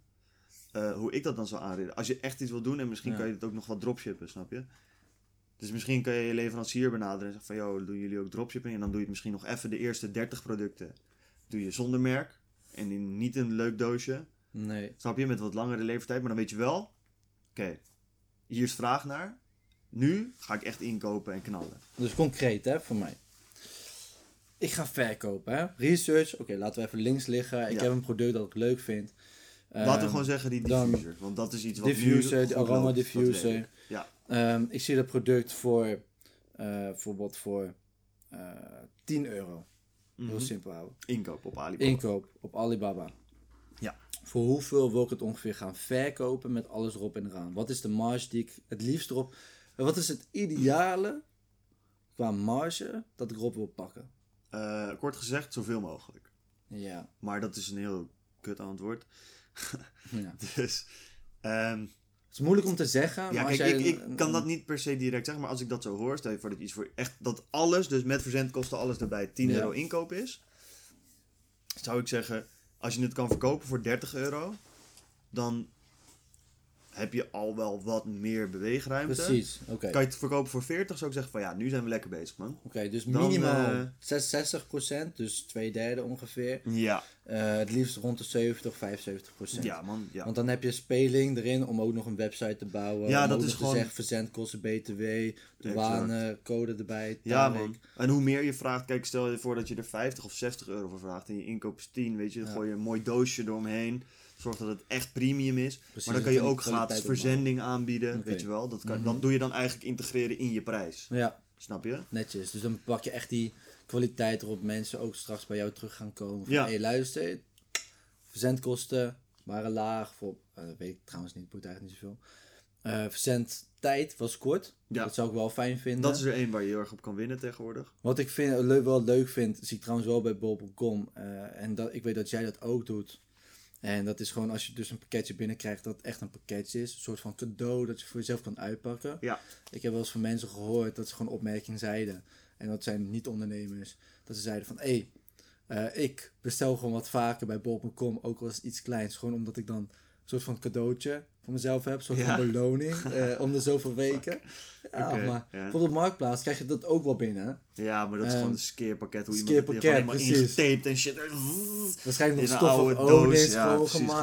eh, hoe ik dat dan zou aanraden. Als je echt iets wil doen en misschien Ja. kan je het ook nog wat dropshippen, snap je? Dus misschien kan je je leverancier benaderen en zeggen van, joh, doen jullie ook dropshipping? En dan doe je het misschien nog even de eerste 30 producten. Doe je zonder merk en in niet een leuk doosje. Nee. Snap je? Met wat langere levertijd. Maar dan weet je wel, oké, hier is vraag naar. Nu ga ik echt inkopen en knallen. Dus concreet, hè, voor mij. Ik ga verkopen, hè. Research, oké, laten we even links liggen. Ik Ja. heb een product dat ik leuk vind. Laten we Ehm, gewoon zeggen die dan diffuser. Want dat is iets wat diffuser, de aroma loopt, diffuser. ik. Ja, ehm, ik zie dat product voor, eh bijvoorbeeld voor eh 10 euro. Heel Mhm. simpel houden. inkoop op Alibaba. Inkoop op Alibaba. Ja. Voor hoeveel wil ik het ongeveer gaan verkopen met alles erop en eraan? Wat is de marge die ik het liefst erop... Wat is het ideale qua marge dat ik erop wil pakken? Eh, kort gezegd, zoveel mogelijk. Ja. Maar dat is een heel kut antwoord. ja. Dus, ehm, Het is moeilijk om te zeggen, maar ja, kijk, jij... ik, ik kan dat niet per se direct zeggen, maar als ik dat zo hoor, stel je voor dat iets voor echt, dat alles, dus met verzendkosten, alles erbij 10 Ja. euro inkoop is, zou ik zeggen, als je het kan verkopen voor 30 euro, dan heb je al wel wat meer beweegruimte. Precies, oké. Kan je het verkopen voor 40, zou ik zeggen van ja, nu zijn we lekker bezig, man. Oké, dus Dan, minimaal eh, 66%, dus twee derde ongeveer. Ja, Eh, het liefst rond de 70, 75%. ja man, ja. Want dan heb je speling erin om ook nog een website te bouwen. Ja, om dat is gewoon- zeggen verzendkosten, btw, douane, code erbij. Ja, man. En hoe meer je vraagt, kijk, stel je voor dat je er 50 of 60 euro voor vraagt en je inkoop is 10, weet je, dan Ja. gooi je een mooi doosje eromheen. Zorg dat het echt premium is. Precies, maar dan kan je ook gratis verzending aanbieden, weet je wel. Dat, kan, Mhm. dat doe je dan eigenlijk integreren in je prijs. Ja, Snap je? netjes. Dus dan pak je echt die kwaliteit erop mensen ook straks bij jou terug gaan komen. Van, Ja. hey, luister, verzendkosten waren laag. Voor, eh, dat weet ik trouwens niet, boeit eigenlijk niet zoveel. Eh verzendtijd was kort. Ja. Dat zou ik wel fijn vinden. Dat is er één waar je heel erg op kan winnen tegenwoordig. Wat ik vind, le- wel leuk vind, zie ik trouwens wel bij bol.com. eh, en dat, ik weet dat jij dat ook doet. En dat is gewoon als je dus een pakketje binnenkrijgt, dat echt een pakketje is. Een soort van cadeau dat je voor jezelf kan uitpakken. Ja. Ik heb wel eens van mensen gehoord dat ze gewoon opmerkingen zeiden. En dat zijn niet ondernemers. Dat ze zeiden van, hé, hey, eh, ik bestel gewoon wat vaker bij bol.com. Ook al is iets kleins. Gewoon omdat ik dan een soort van cadeautje voor mezelf heb. Een soort van beloning eh, om de zoveel weken. Ja, Oké, maar bijvoorbeeld Marktplaats krijg je dat ook wel binnen. Ja, maar dat is Ehm, gewoon een skeerpakket. Hoe iemand skeerpakket, het helemaal ingetaped en shit. Waarschijnlijk nog een stof oude doos. Ja,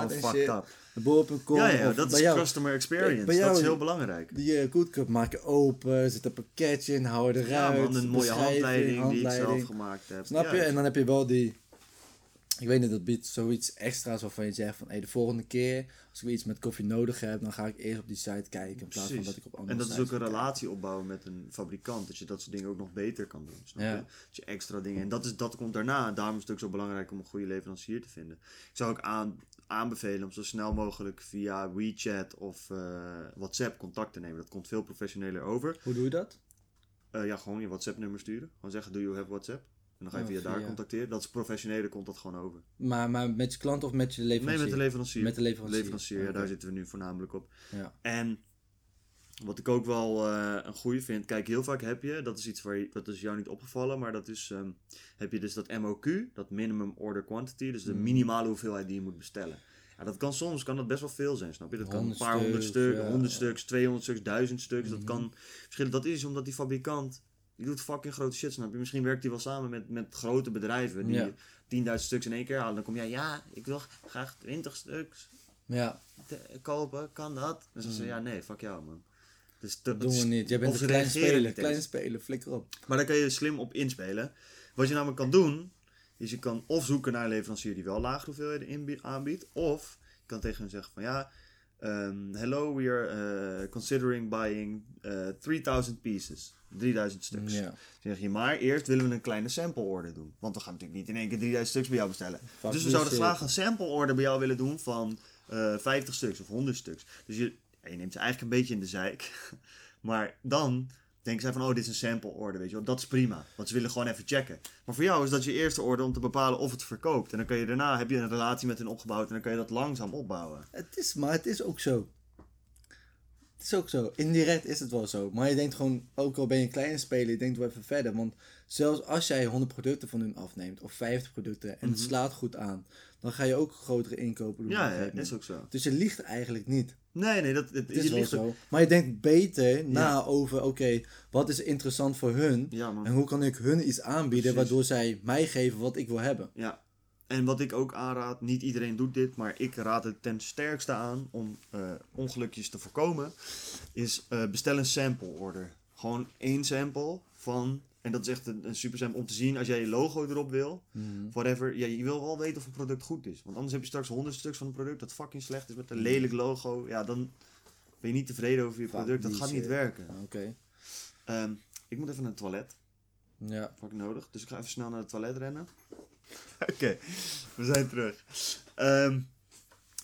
en shit. up. Bol.com Ja, ja, dat is jou. customer experience. bij jou- dat is heel belangrijk. Die uh, Goodcup maken open, zit een pakketje in, hou eruit. Ja, man, een mooie handleiding, die ik zelf gemaakt heb. Snap je? En dan heb je wel die... Ik weet niet, dat biedt zoiets extra's waarvan je zegt van... Hey, de volgende keer, als ik iets met koffie nodig heb... dan ga ik eerst op die site kijken in plaats van dat ik op andere En dat is ook een kijken. relatie opbouwen met een fabrikant. Dat je dat soort dingen ook nog beter kan doen. Snap Ja. je? Dat je extra dingen. En dat, is, dat komt daarna. En daarom is het ook zo belangrijk om een goede leverancier te vinden. Ik zou ook aan, aanbevelen om zo snel mogelijk via WeChat of eh, WhatsApp contact te nemen. Dat komt veel professioneler over. Hoe doe je dat? Eh, ja, gewoon je WhatsApp-nummer sturen. Gewoon zeggen: Do you have WhatsApp? En dan ga je Oh, via daar contacteren. Dat is professioneler, komt dat gewoon over. Maar, maar met je klant of met je leverancier? Nee, met de leverancier. Met de leverancier. ja, daar zitten we nu voornamelijk op. Ja. En wat ik ook wel eh, een goede vind, kijk, heel vaak heb je, dat is iets waar je, dat is jou niet opgevallen, maar dat is, ehm, heb je dus dat MOQ, dat minimum order quantity, dus de Mm. minimale hoeveelheid die je moet bestellen. Ja, dat kan soms kan dat best wel veel zijn, snap je? Dat kan een 100 paar honderd stuks. 100 stuks, 200 stuks, 1000 stuks. Dat Mhm. kan verschillen. Dat is omdat die fabrikant, die doet fucking grote shit, snap je? Misschien werkt hij wel samen met, met grote bedrijven die Ja. 10.000 stuks in één keer halen. Dan kom jij, ja, ik wil graag 20 stuks ja, te- kopen, kan dat? Dus dan Mm. zeg je, ja, nee, fuck jou, man. Dus dat, doen we niet. Jij bent een ze klein speler. Klein eens. speler, flikker op. Maar daar kan je slim op inspelen. Wat je namelijk kan doen, is je kan of zoeken naar een leverancier die wel lagere hoeveelheden aanbiedt, of je kan tegen hen zeggen van ja, ehm, hello, we are eh, considering buying eh 3000 pieces. 3000 stuks. Ja. Zeg je, maar eerst willen we een kleine sample order doen. Want we gaan natuurlijk niet in één keer 3000 stuks bij jou bestellen. Fuck dus we zouden shit. graag een sample order bij jou willen doen van eh 50 stuks of 100 stuks. Dus je, ja, je neemt ze eigenlijk een beetje in de zeik. maar dan denken zij van, oh, dit is een sample order, weet je wel. Dat is prima, want ze willen gewoon even checken. Maar voor jou is dat je eerste order om te bepalen of het verkoopt. En dan kan je daarna, heb je een relatie met hen opgebouwd en dan kan je dat langzaam opbouwen. Het is, maar het is ook zo. Het is ook zo. Indirect is het wel zo. Maar je denkt gewoon, ook al ben je een kleine speler, je denkt wel even verder. Want zelfs als jij 100 producten van hun afneemt, of 50 producten, en het Mhm. slaat goed aan, dan ga je ook grotere inkopen doen. Ja, ja, is ook zo. Dus je liegt eigenlijk niet. Nee, nee, dat, het, Het je is wel ligt ook- zo. Maar je denkt beter na over, oké, wat is interessant voor hun? Ja. En hoe kan ik hun iets aanbieden Precies. waardoor zij mij geven wat ik wil hebben? Ja. En wat ik ook aanraad, niet iedereen doet dit, maar ik raad het ten sterkste aan om eh, ongelukjes te voorkomen, is eh, bestel een sample order. Gewoon één sample van, en dat is echt een, een super sample om te zien als jij je logo erop wil, whatever. Ja, je wil wel weten of een product goed is, want anders heb je straks honderd stuks van een product dat fucking slecht is met een lelijk logo. Ja, dan ben je niet tevreden over je product, dat gaat niet werken. Oké. Ehm, ik moet even naar het toilet. Ja. fucking nodig. Dus ik ga even snel naar het toilet rennen. Oké, we zijn terug. Ehm,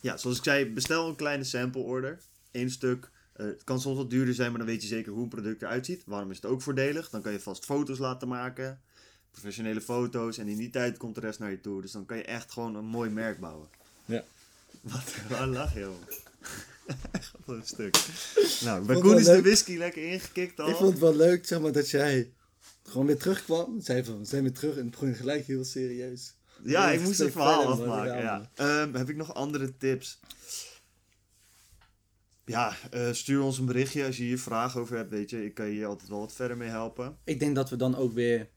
ja, zoals ik zei, bestel een kleine sample order. Eén stuk. Eh, het kan soms wat duurder zijn, maar dan weet je zeker hoe een product eruit ziet. Waarom is het ook voordelig? Dan kan je vast foto's laten maken. Professionele foto's. En in die tijd komt de rest naar je toe. Dus dan kan je echt gewoon een mooi merk bouwen. Ja. Wat, waar lach je? Wat een stuk. Nou, bij Koen is de whisky lekker ingekikt al. Ik vond het wel leuk, zeg maar, dat jij gewoon weer terugkwam. Zei van, we zijn weer terug en het begon gelijk heel serieus. Ja, ik moest het verhaal afmaken. ja, Ja. Ehm, heb ik nog andere tips? Ja, eh, stuur ons een berichtje als je hier vragen over hebt. Weet je, ik kan je hier altijd wel wat verder mee helpen. Ik denk dat we dan ook weer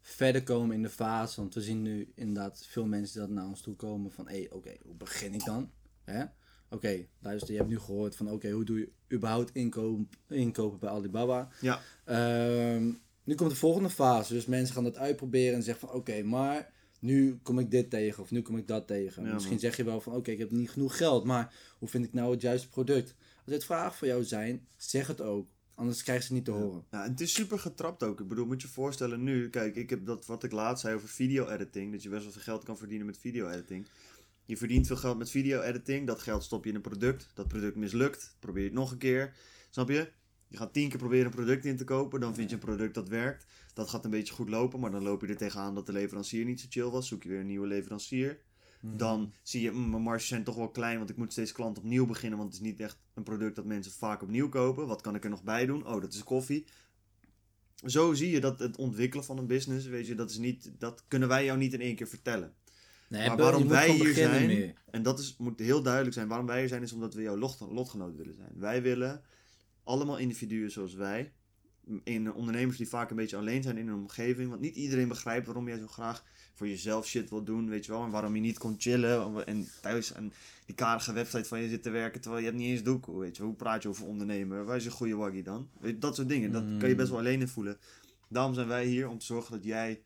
verder komen in de fase. Want we zien nu inderdaad veel mensen dat naar ons toe komen van... Hé, oké, hoe begin ik dan? Hè? Oké, luister, je hebt nu gehoord van... Oké, hoe doe je überhaupt inkopen, inkopen bij Alibaba? Ja, Ehm, nu komt de volgende fase. Dus mensen gaan dat uitproberen en zeggen van... Oké, maar nu kom ik dit tegen of nu kom ik dat tegen. Ja, Misschien man. zeg je wel van... Oké, ik heb niet genoeg geld, maar hoe vind ik nou het juiste product? Als het vragen voor jou zijn, zeg het ook. Anders krijg je het niet te horen. Ja, en het is super getrapt ook. Ik bedoel, moet je je voorstellen nu, kijk, ik heb dat wat ik laatst zei over video-editing, dat je best wel veel geld kan verdienen met video-editing. Je verdient veel geld met video-editing, dat geld stop je in een product, dat product mislukt, probeer je het nog een keer, snap je? Je gaat tien keer proberen een product in te kopen, dan vind je een product dat werkt, dat gaat een beetje goed lopen, maar dan loop je er tegenaan dat de leverancier niet zo chill was, zoek je weer een nieuwe leverancier. Dan zie je, mm, mijn marges zijn toch wel klein, want ik moet steeds klant opnieuw beginnen, want het is niet echt een product dat mensen vaak opnieuw kopen. Wat kan ik er nog bij doen? Oh, dat is koffie. Zo zie je dat het ontwikkelen van een business, weet je, dat, is niet, dat kunnen wij jou niet in één keer vertellen. Nee, Maar waarom wij hier zijn-. En dat is, moet heel duidelijk zijn. Waarom wij hier zijn, is omdat we jouw lot, lotgenoot willen zijn. Wij willen allemaal individuen zoals wij. In ondernemers die vaak een beetje alleen zijn in hun omgeving. Want niet iedereen begrijpt waarom jij zo graag voor jezelf shit wil doen, weet je wel. En waarom je niet kon chillen en thuis aan die karige website van je zit te werken terwijl je hebt niet eens doek. Weet je, hoe praat je over ondernemen? Waar is een goede waggie dan? Weet je, dat soort dingen. Dat kan je best wel alleen in voelen. Daarom zijn wij hier om te zorgen dat jij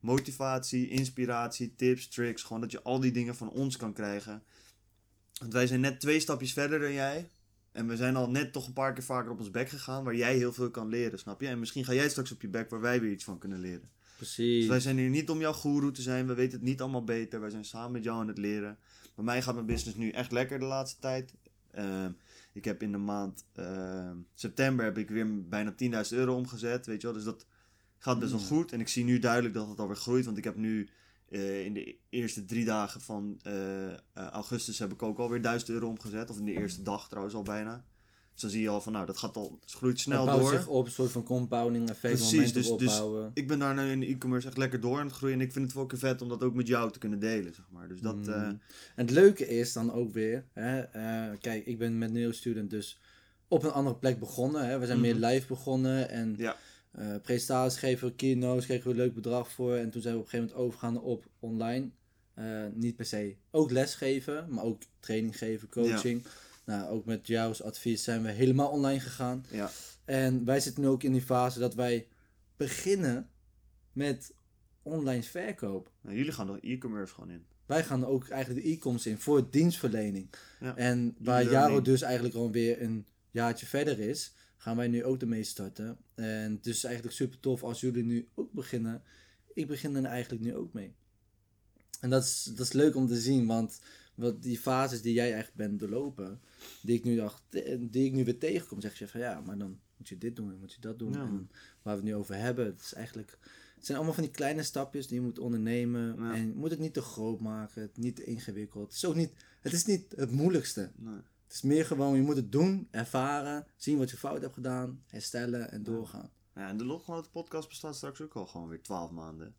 motivatie, inspiratie, tips, tricks, gewoon dat je al die dingen van ons kan krijgen. Want wij zijn net twee stapjes verder dan jij. En we zijn al net toch een paar keer vaker op ons bek gegaan, waar jij heel veel kan leren, snap je? En misschien ga jij straks op je bek waar wij weer iets van kunnen leren. Precies. Dus wij zijn hier niet om jouw goeroe te zijn, we weten het niet allemaal beter. Wij zijn samen met jou aan het leren. Bij mij gaat mijn business nu echt lekker de laatste tijd. Ehm, ik heb in de maand ehm, september heb ik weer bijna 10.000 euro omgezet, weet je wel. Dus dat gaat best wel Mm. goed. En ik zie nu duidelijk dat het alweer groeit, want ik heb nu eh, in de eerste drie dagen van eh, eh, augustus heb ik ook alweer 1000 euro omgezet. Of in de eerste dag trouwens al bijna. Dus dan zie je al van, nou, dat gaat al, het groeit snel het bouwt door. zich op, een soort van compounding effect, Precies, dus- dus- opbouwen. Ik ben daar nu in de e-commerce echt lekker door aan het groeien. En ik vind het wel ook vet om dat ook met jou te kunnen delen, zeg maar. Dus dat, Mm. En het leuke is dan ook weer, hè, kijk, ik ben met Neo Student dus op een andere plek begonnen. Hè. We zijn meer Mhm. live begonnen en ja, eh presentaties geven, keynotes, kregen we een leuk bedrag voor. En toen zijn we op een gegeven moment overgegaan op online. Eh, niet per se ook lesgeven, maar ook training geven, coaching. Nou, ook met jouw advies zijn we helemaal online gegaan. ja. En wij zitten nu ook in die fase dat wij beginnen met online verkoop. Nou, jullie gaan er e-commerce gewoon in. Wij gaan ook eigenlijk de e-commerce in voor dienstverlening. Ja. En waar. Jaro dus eigenlijk alweer een jaartje verder is, gaan wij nu ook ermee starten. En het is eigenlijk super tof als jullie nu ook beginnen. Ik begin er eigenlijk nu ook mee. En dat is, dat is leuk om te zien, want wat die fases die jij eigenlijk bent doorlopen, die ik nu, dacht, die ik nu weer tegenkom, zeg je van ja, maar dan moet je dit doen en moet je dat doen. Ja. En waar we het nu over hebben, het is eigenlijk... Het zijn allemaal van die kleine stapjes die je moet ondernemen. Ja. En je moet het niet te groot maken, het niet te ingewikkeld. Het is ook niet, het is niet het moeilijkste. Nee. Het is meer gewoon, je moet het doen, ervaren, zien wat je fout hebt gedaan, herstellen en doorgaan. Ja, en de Lotgenoten podcast bestaat straks ook al gewoon weer 12 maanden.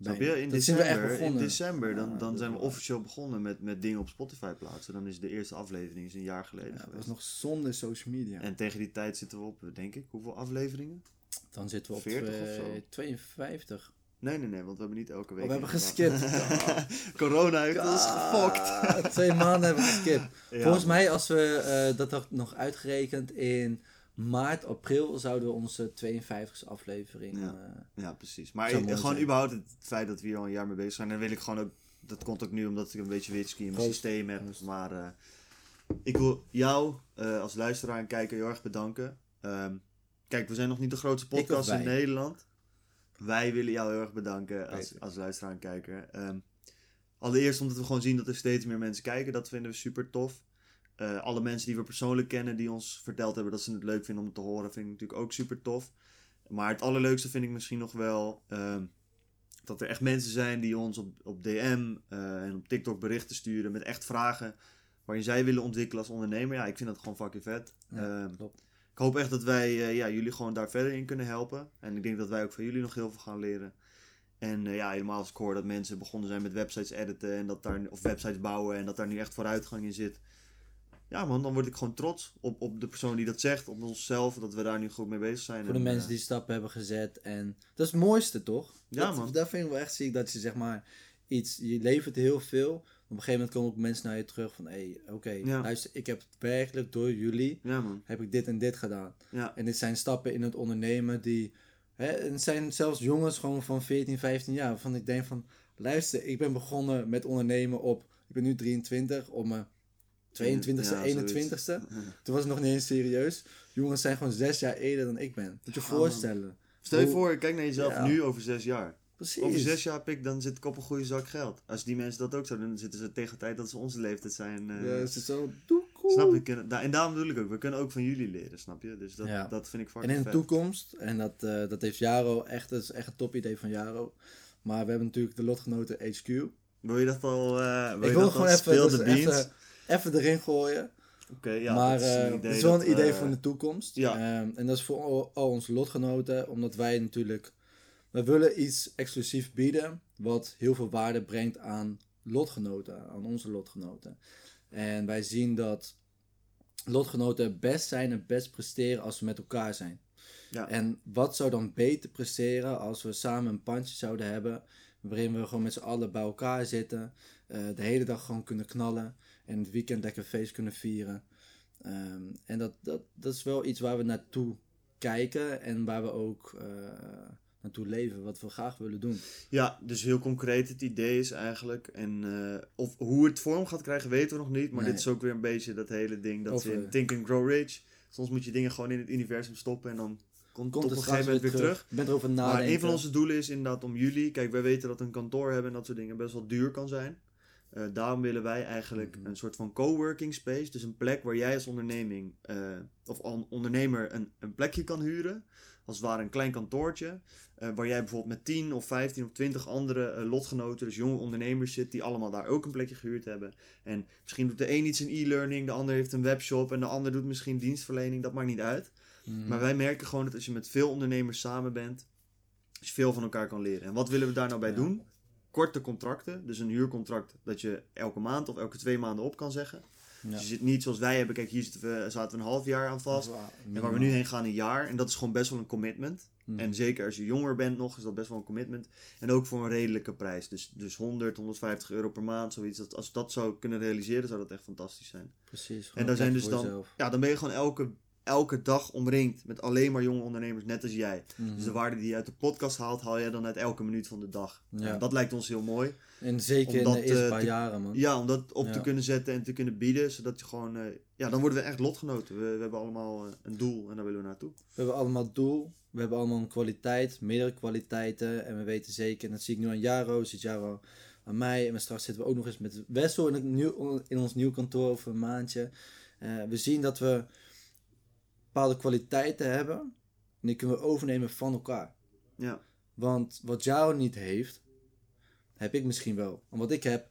Snap je? In december, in december dan, dan zijn we officieel begonnen met, met dingen op Spotify plaatsen. Dan is de eerste aflevering is een jaar geleden Ja, dat was nog zonder social media. En tegen die tijd zitten we op, denk ik, hoeveel afleveringen? Dan zitten we op 40 of twee- zo? 52. Nee, nee, nee, want we hebben niet elke week. Oh, we hebben geskipt. Corona heeft ons gefokt. Twee maanden hebben we geskipt. Ja. Volgens mij, als we eh, dat had nog uitgerekend in maart, april, zouden we onze 52e aflevering. Ja. eh, Ja, precies. Maar gewoon zijn. überhaupt het feit dat we hier al een jaar mee bezig zijn. En dan wil ik gewoon ook, dat komt ook nu omdat ik een beetje witski in mijn Proost. systeem heb. Proost. Maar eh, ik wil jou als luisteraar en kijker heel erg bedanken. Ehm, kijk, we zijn nog niet de grootste podcast in? Nederland. Wij willen jou heel erg bedanken als, als luisteraar en kijker. Ehm, allereerst omdat we gewoon zien dat er steeds meer mensen kijken. Dat vinden we super tof. Eh, alle mensen die we persoonlijk kennen, die ons verteld hebben dat ze het leuk vinden om het te horen, vind ik natuurlijk ook super tof. Maar het allerleukste vind ik misschien nog wel ehm, dat er echt mensen zijn die ons op, op DM eh, en op TikTok berichten sturen met echt vragen waarin zij willen ontwikkelen als ondernemer. Ja, ik vind dat gewoon fucking vet. Ja, Ehm, klopt. Ik hoop echt dat wij eh, ja, jullie gewoon daar verder in kunnen helpen. En ik denk dat wij ook van jullie nog heel veel gaan leren. En eh, ja, helemaal als ik hoor dat mensen begonnen zijn met websites editen en dat daar, of websites bouwen en dat daar nu echt vooruitgang in zit. Ja man, dan word ik gewoon trots op, op de persoon die dat zegt, op onszelf, dat we daar nu goed mee bezig zijn. Voor de En, mensen eh, die stappen hebben gezet. En dat is het mooiste, toch? Ja, dat, man. Dat vind ik wel echt ziek. Dat je zeg maar iets... Je levert heel veel. Op een gegeven moment komen ook mensen naar je terug van... Hé, hey, oké, Ja. luister. Ik heb werkelijk door jullie... Ja man, Heb ik dit en dit gedaan. ja. En dit zijn stappen in het ondernemen die... Hè, en het zijn zelfs jongens gewoon van 14, 15 jaar. Waarvan ik denk van... Luister, ik ben begonnen met ondernemen op... Ik ben nu 23. Op mijn 22e, Ja, 21ste. Toen was het nog niet eens serieus. Jongens zijn gewoon zes jaar eerder dan ik ben. Moet je voorstellen. Stel je Hoe- voor, kijk naar jezelf nu over zes jaar. Precies. Over zes jaar pik, dan zit ik op een goede zak geld. Als die mensen dat ook zouden doen, dan zitten ze tegen de tijd dat ze onze leeftijd zijn. eh, Ja, het is zo doekoe. Snap je? Kunnen, en daarom bedoel ik ook, we kunnen ook van jullie leren, snap je? Dus dat, Ja. dat vind ik En fucking in de vet. toekomst, en dat, eh, dat heeft Jaro echt, dat is echt een top idee van Jaro. Maar we hebben natuurlijk de lotgenoten HQ. Wil je dat al, eh wil ik je wil dat gewoon al even, speel dus de beans? even, even erin gooien. Oké, ja, maar dat is, een idee het is wel een idee we- voor de toekomst. Ja. Ehm, en dat is voor al, al onze lotgenoten, omdat wij natuurlijk, we willen iets exclusief bieden, wat heel veel waarde brengt aan lotgenoten, aan onze lotgenoten. En wij zien dat lotgenoten het best zijn en best presteren als we met elkaar zijn. Ja. En wat zou dan beter presteren als we samen een pandje zouden hebben, waarin we gewoon met z'n allen bij elkaar zitten, eh, de hele dag gewoon kunnen knallen en het weekend lekker feest kunnen vieren. Ehm, en dat, dat, dat is wel iets waar we naartoe kijken en waar we ook eh, naartoe leven, wat we graag willen doen. Ja, dus heel concreet het idee is eigenlijk, en eh, of hoe het vorm gaat krijgen weten we nog niet, maar Nee. dit is ook weer een beetje dat hele ding dat Over- ze in Think and Grow Rich, soms moet je dingen gewoon in het universum stoppen en dan komt, Komt het op een gegeven moment weer terug. Bent erover nadenken. Maar een van onze doelen is inderdaad om jullie, kijk wij weten dat een kantoor hebben en dat soort dingen best wel duur kan zijn. Eh, daarom willen wij eigenlijk Mhm. een soort van coworking space, dus een plek waar jij als onderneming eh, of on- ondernemer een, een plekje kan huren. Als het ware een klein kantoortje, eh, waar jij bijvoorbeeld met 10 of 15 of 20 andere eh, lotgenoten, dus jonge ondernemers zit, die allemaal daar ook een plekje gehuurd hebben. En misschien doet de een iets in e-learning, de ander heeft een webshop en de ander doet misschien dienstverlening, dat maakt niet uit. Mhm. Maar wij merken gewoon dat als je met veel ondernemers samen bent, je veel van elkaar kan leren. En wat willen we daar nou bij Ja. doen? Korte contracten, dus een huurcontract dat je elke maand of elke twee maanden op kan zeggen. Ja. Dus je zit niet zoals wij hebben, kijk hier zitten we, zaten we een half jaar aan vast. Waar. En waar we nu heen gaan een jaar. En dat is gewoon best wel een commitment. Mhm. En zeker als je jonger bent nog, is dat best wel een commitment. En ook voor een redelijke prijs. Dus, dus 100, 150 euro per maand, zoiets. Dat, als we dat zou kunnen realiseren, zou dat echt fantastisch zijn. Precies. En daar zijn dus dan, jezelf. ja, dan ben je gewoon elke, elke dag omringd met alleen maar jonge ondernemers, net als jij. Mhm. Dus de waarde die je uit de podcast haalt, haal jij dan uit elke minuut van de dag. Ja. En dat lijkt ons heel mooi. En zeker in de eerste eh, paar te- jaren, man. Ja, om dat op Ja. te kunnen zetten en te kunnen bieden, zodat je gewoon, eh, ja, dan worden we echt lotgenoten. We, we hebben allemaal eh, een doel en daar willen we naartoe. We hebben allemaal doel. We hebben allemaal een kwaliteit, meerdere kwaliteiten. En we weten zeker, en dat zie ik nu aan Jaro, ziet Jaro aan mij. En straks zitten we ook nog eens met Wessel in, het nieuw, in ons nieuw kantoor over een maandje. We zien dat we bepaalde kwaliteiten hebben. En die kunnen we overnemen van elkaar. Ja, Want wat Jaro niet heeft, heb ik misschien wel. En wat ik heb,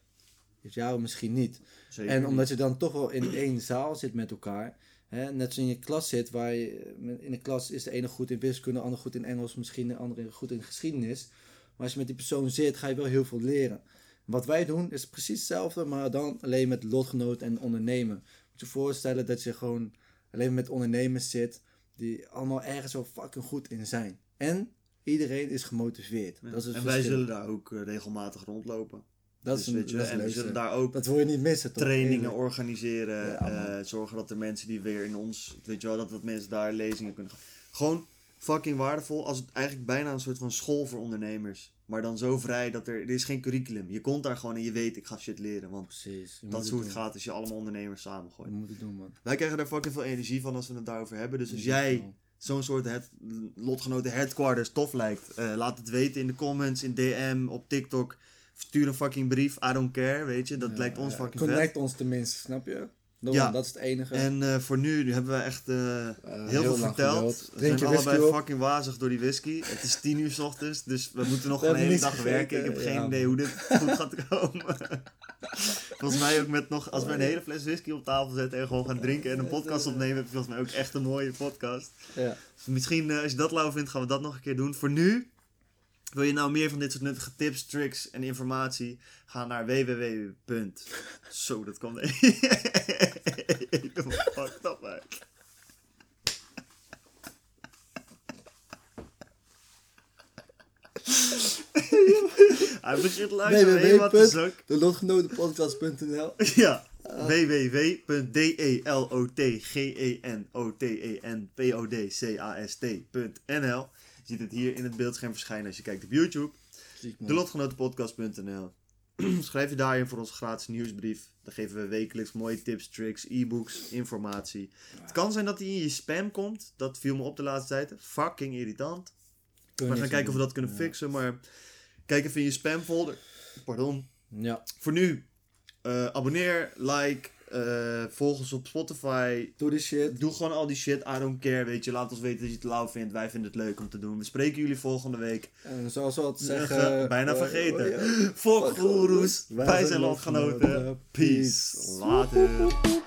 is jou misschien niet. Zeker En omdat je dan toch wel in één zaal zit met elkaar. Hè, net zoals in je klas zit, waar je, in de klas is de ene goed in wiskunde, de ander goed in Engels, misschien de andere goed in geschiedenis. Maar als je met die persoon zit, ga je wel heel veel leren. Wat wij doen is precies hetzelfde, maar dan alleen met lotgenoten en ondernemen. Moet je voorstellen dat je gewoon alleen met ondernemers zit, die allemaal ergens wel fucking goed in zijn. En iedereen is gemotiveerd. Ja. Dat is het en wij zullen daar ook eh, regelmatig rondlopen. dat Dus is, een, weet je, dat en we zullen daar ook Dat wil je niet missen, toch? trainingen Eerlijk. organiseren. Ja, eh, zorgen dat er mensen die weer in ons, weet je wel, dat, dat mensen daar lezingen kunnen gaan. Gewoon fucking waardevol. Als het eigenlijk bijna een soort van school voor ondernemers. Maar dan zo vrij dat er, er is geen curriculum. Je komt daar gewoon en je weet, ik ga shit leren. Want Precies. dat is hoe doen. het gaat als je allemaal ondernemers samengooit. Je moet het doen, man. Wij krijgen daar fucking veel energie van als we het daarover hebben. Dus als jij zo'n soort het, lotgenoten headquarters tof lijkt, eh, laat het weten in de comments, in DM, op TikTok. Stuur een fucking brief, I don't care, weet je. Dat Ja, lijkt ons ja. fucking Connect vet. ons tenminste, snap je? Ja. ja. Dat is het enige. En eh, voor nu, nu hebben we echt eh, heel heel veel verteld. We zijn allebei fucking wazig door die whisky. Het is tien uur s ochtends, dus we moeten nog We een hele dag werken. Ik heb geen ja, idee hoe dit goed gaat komen. volgens mij ook met nog, als we een hele fles whisky op tafel zetten en gewoon gaan drinken en een podcast opnemen, heb je volgens mij ook echt een mooie podcast. Ja. Dus misschien, eh, als je dat lauw vindt, gaan we dat nog een keer doen. Voor nu, wil je nou meer van dit soort nuttige tips, tricks en informatie? Ga naar www. Zo, dat kwam helemaal fucked up uit. Hij begint luisteren helemaal te zak. www.delotgenotenpodcast.nl Ja. Ah. www.delotgenotenpodcast.nl Je ziet het hier in het beeldscherm verschijnen als je kijkt op YouTube. Ziek, man. Delotgenotenpodcast.nl Schrijf je daarin voor onze gratis nieuwsbrief. Dan geven we wekelijks mooie tips, tricks, e-books, informatie. Het kan zijn dat die in je spam komt. Dat viel me op de laatste tijd. Fucking irritant. We gaan kijken of we dat kunnen fixen. Maar kijk even in je spamfolder. Pardon. Ja. Voor nu, eh, abonneer, like, eh, volg ons op Spotify. Doe die shit. Doe gewoon al die shit, I don't care, weet je. Laat ons weten dat je het lauw vindt. Wij vinden het leuk om te doen. We spreken jullie volgende week. En zoals we altijd Zeggen, bijna eh, vergeten. oh. Fuck goeroes, wij zijn lotgenoten. Peace. Later.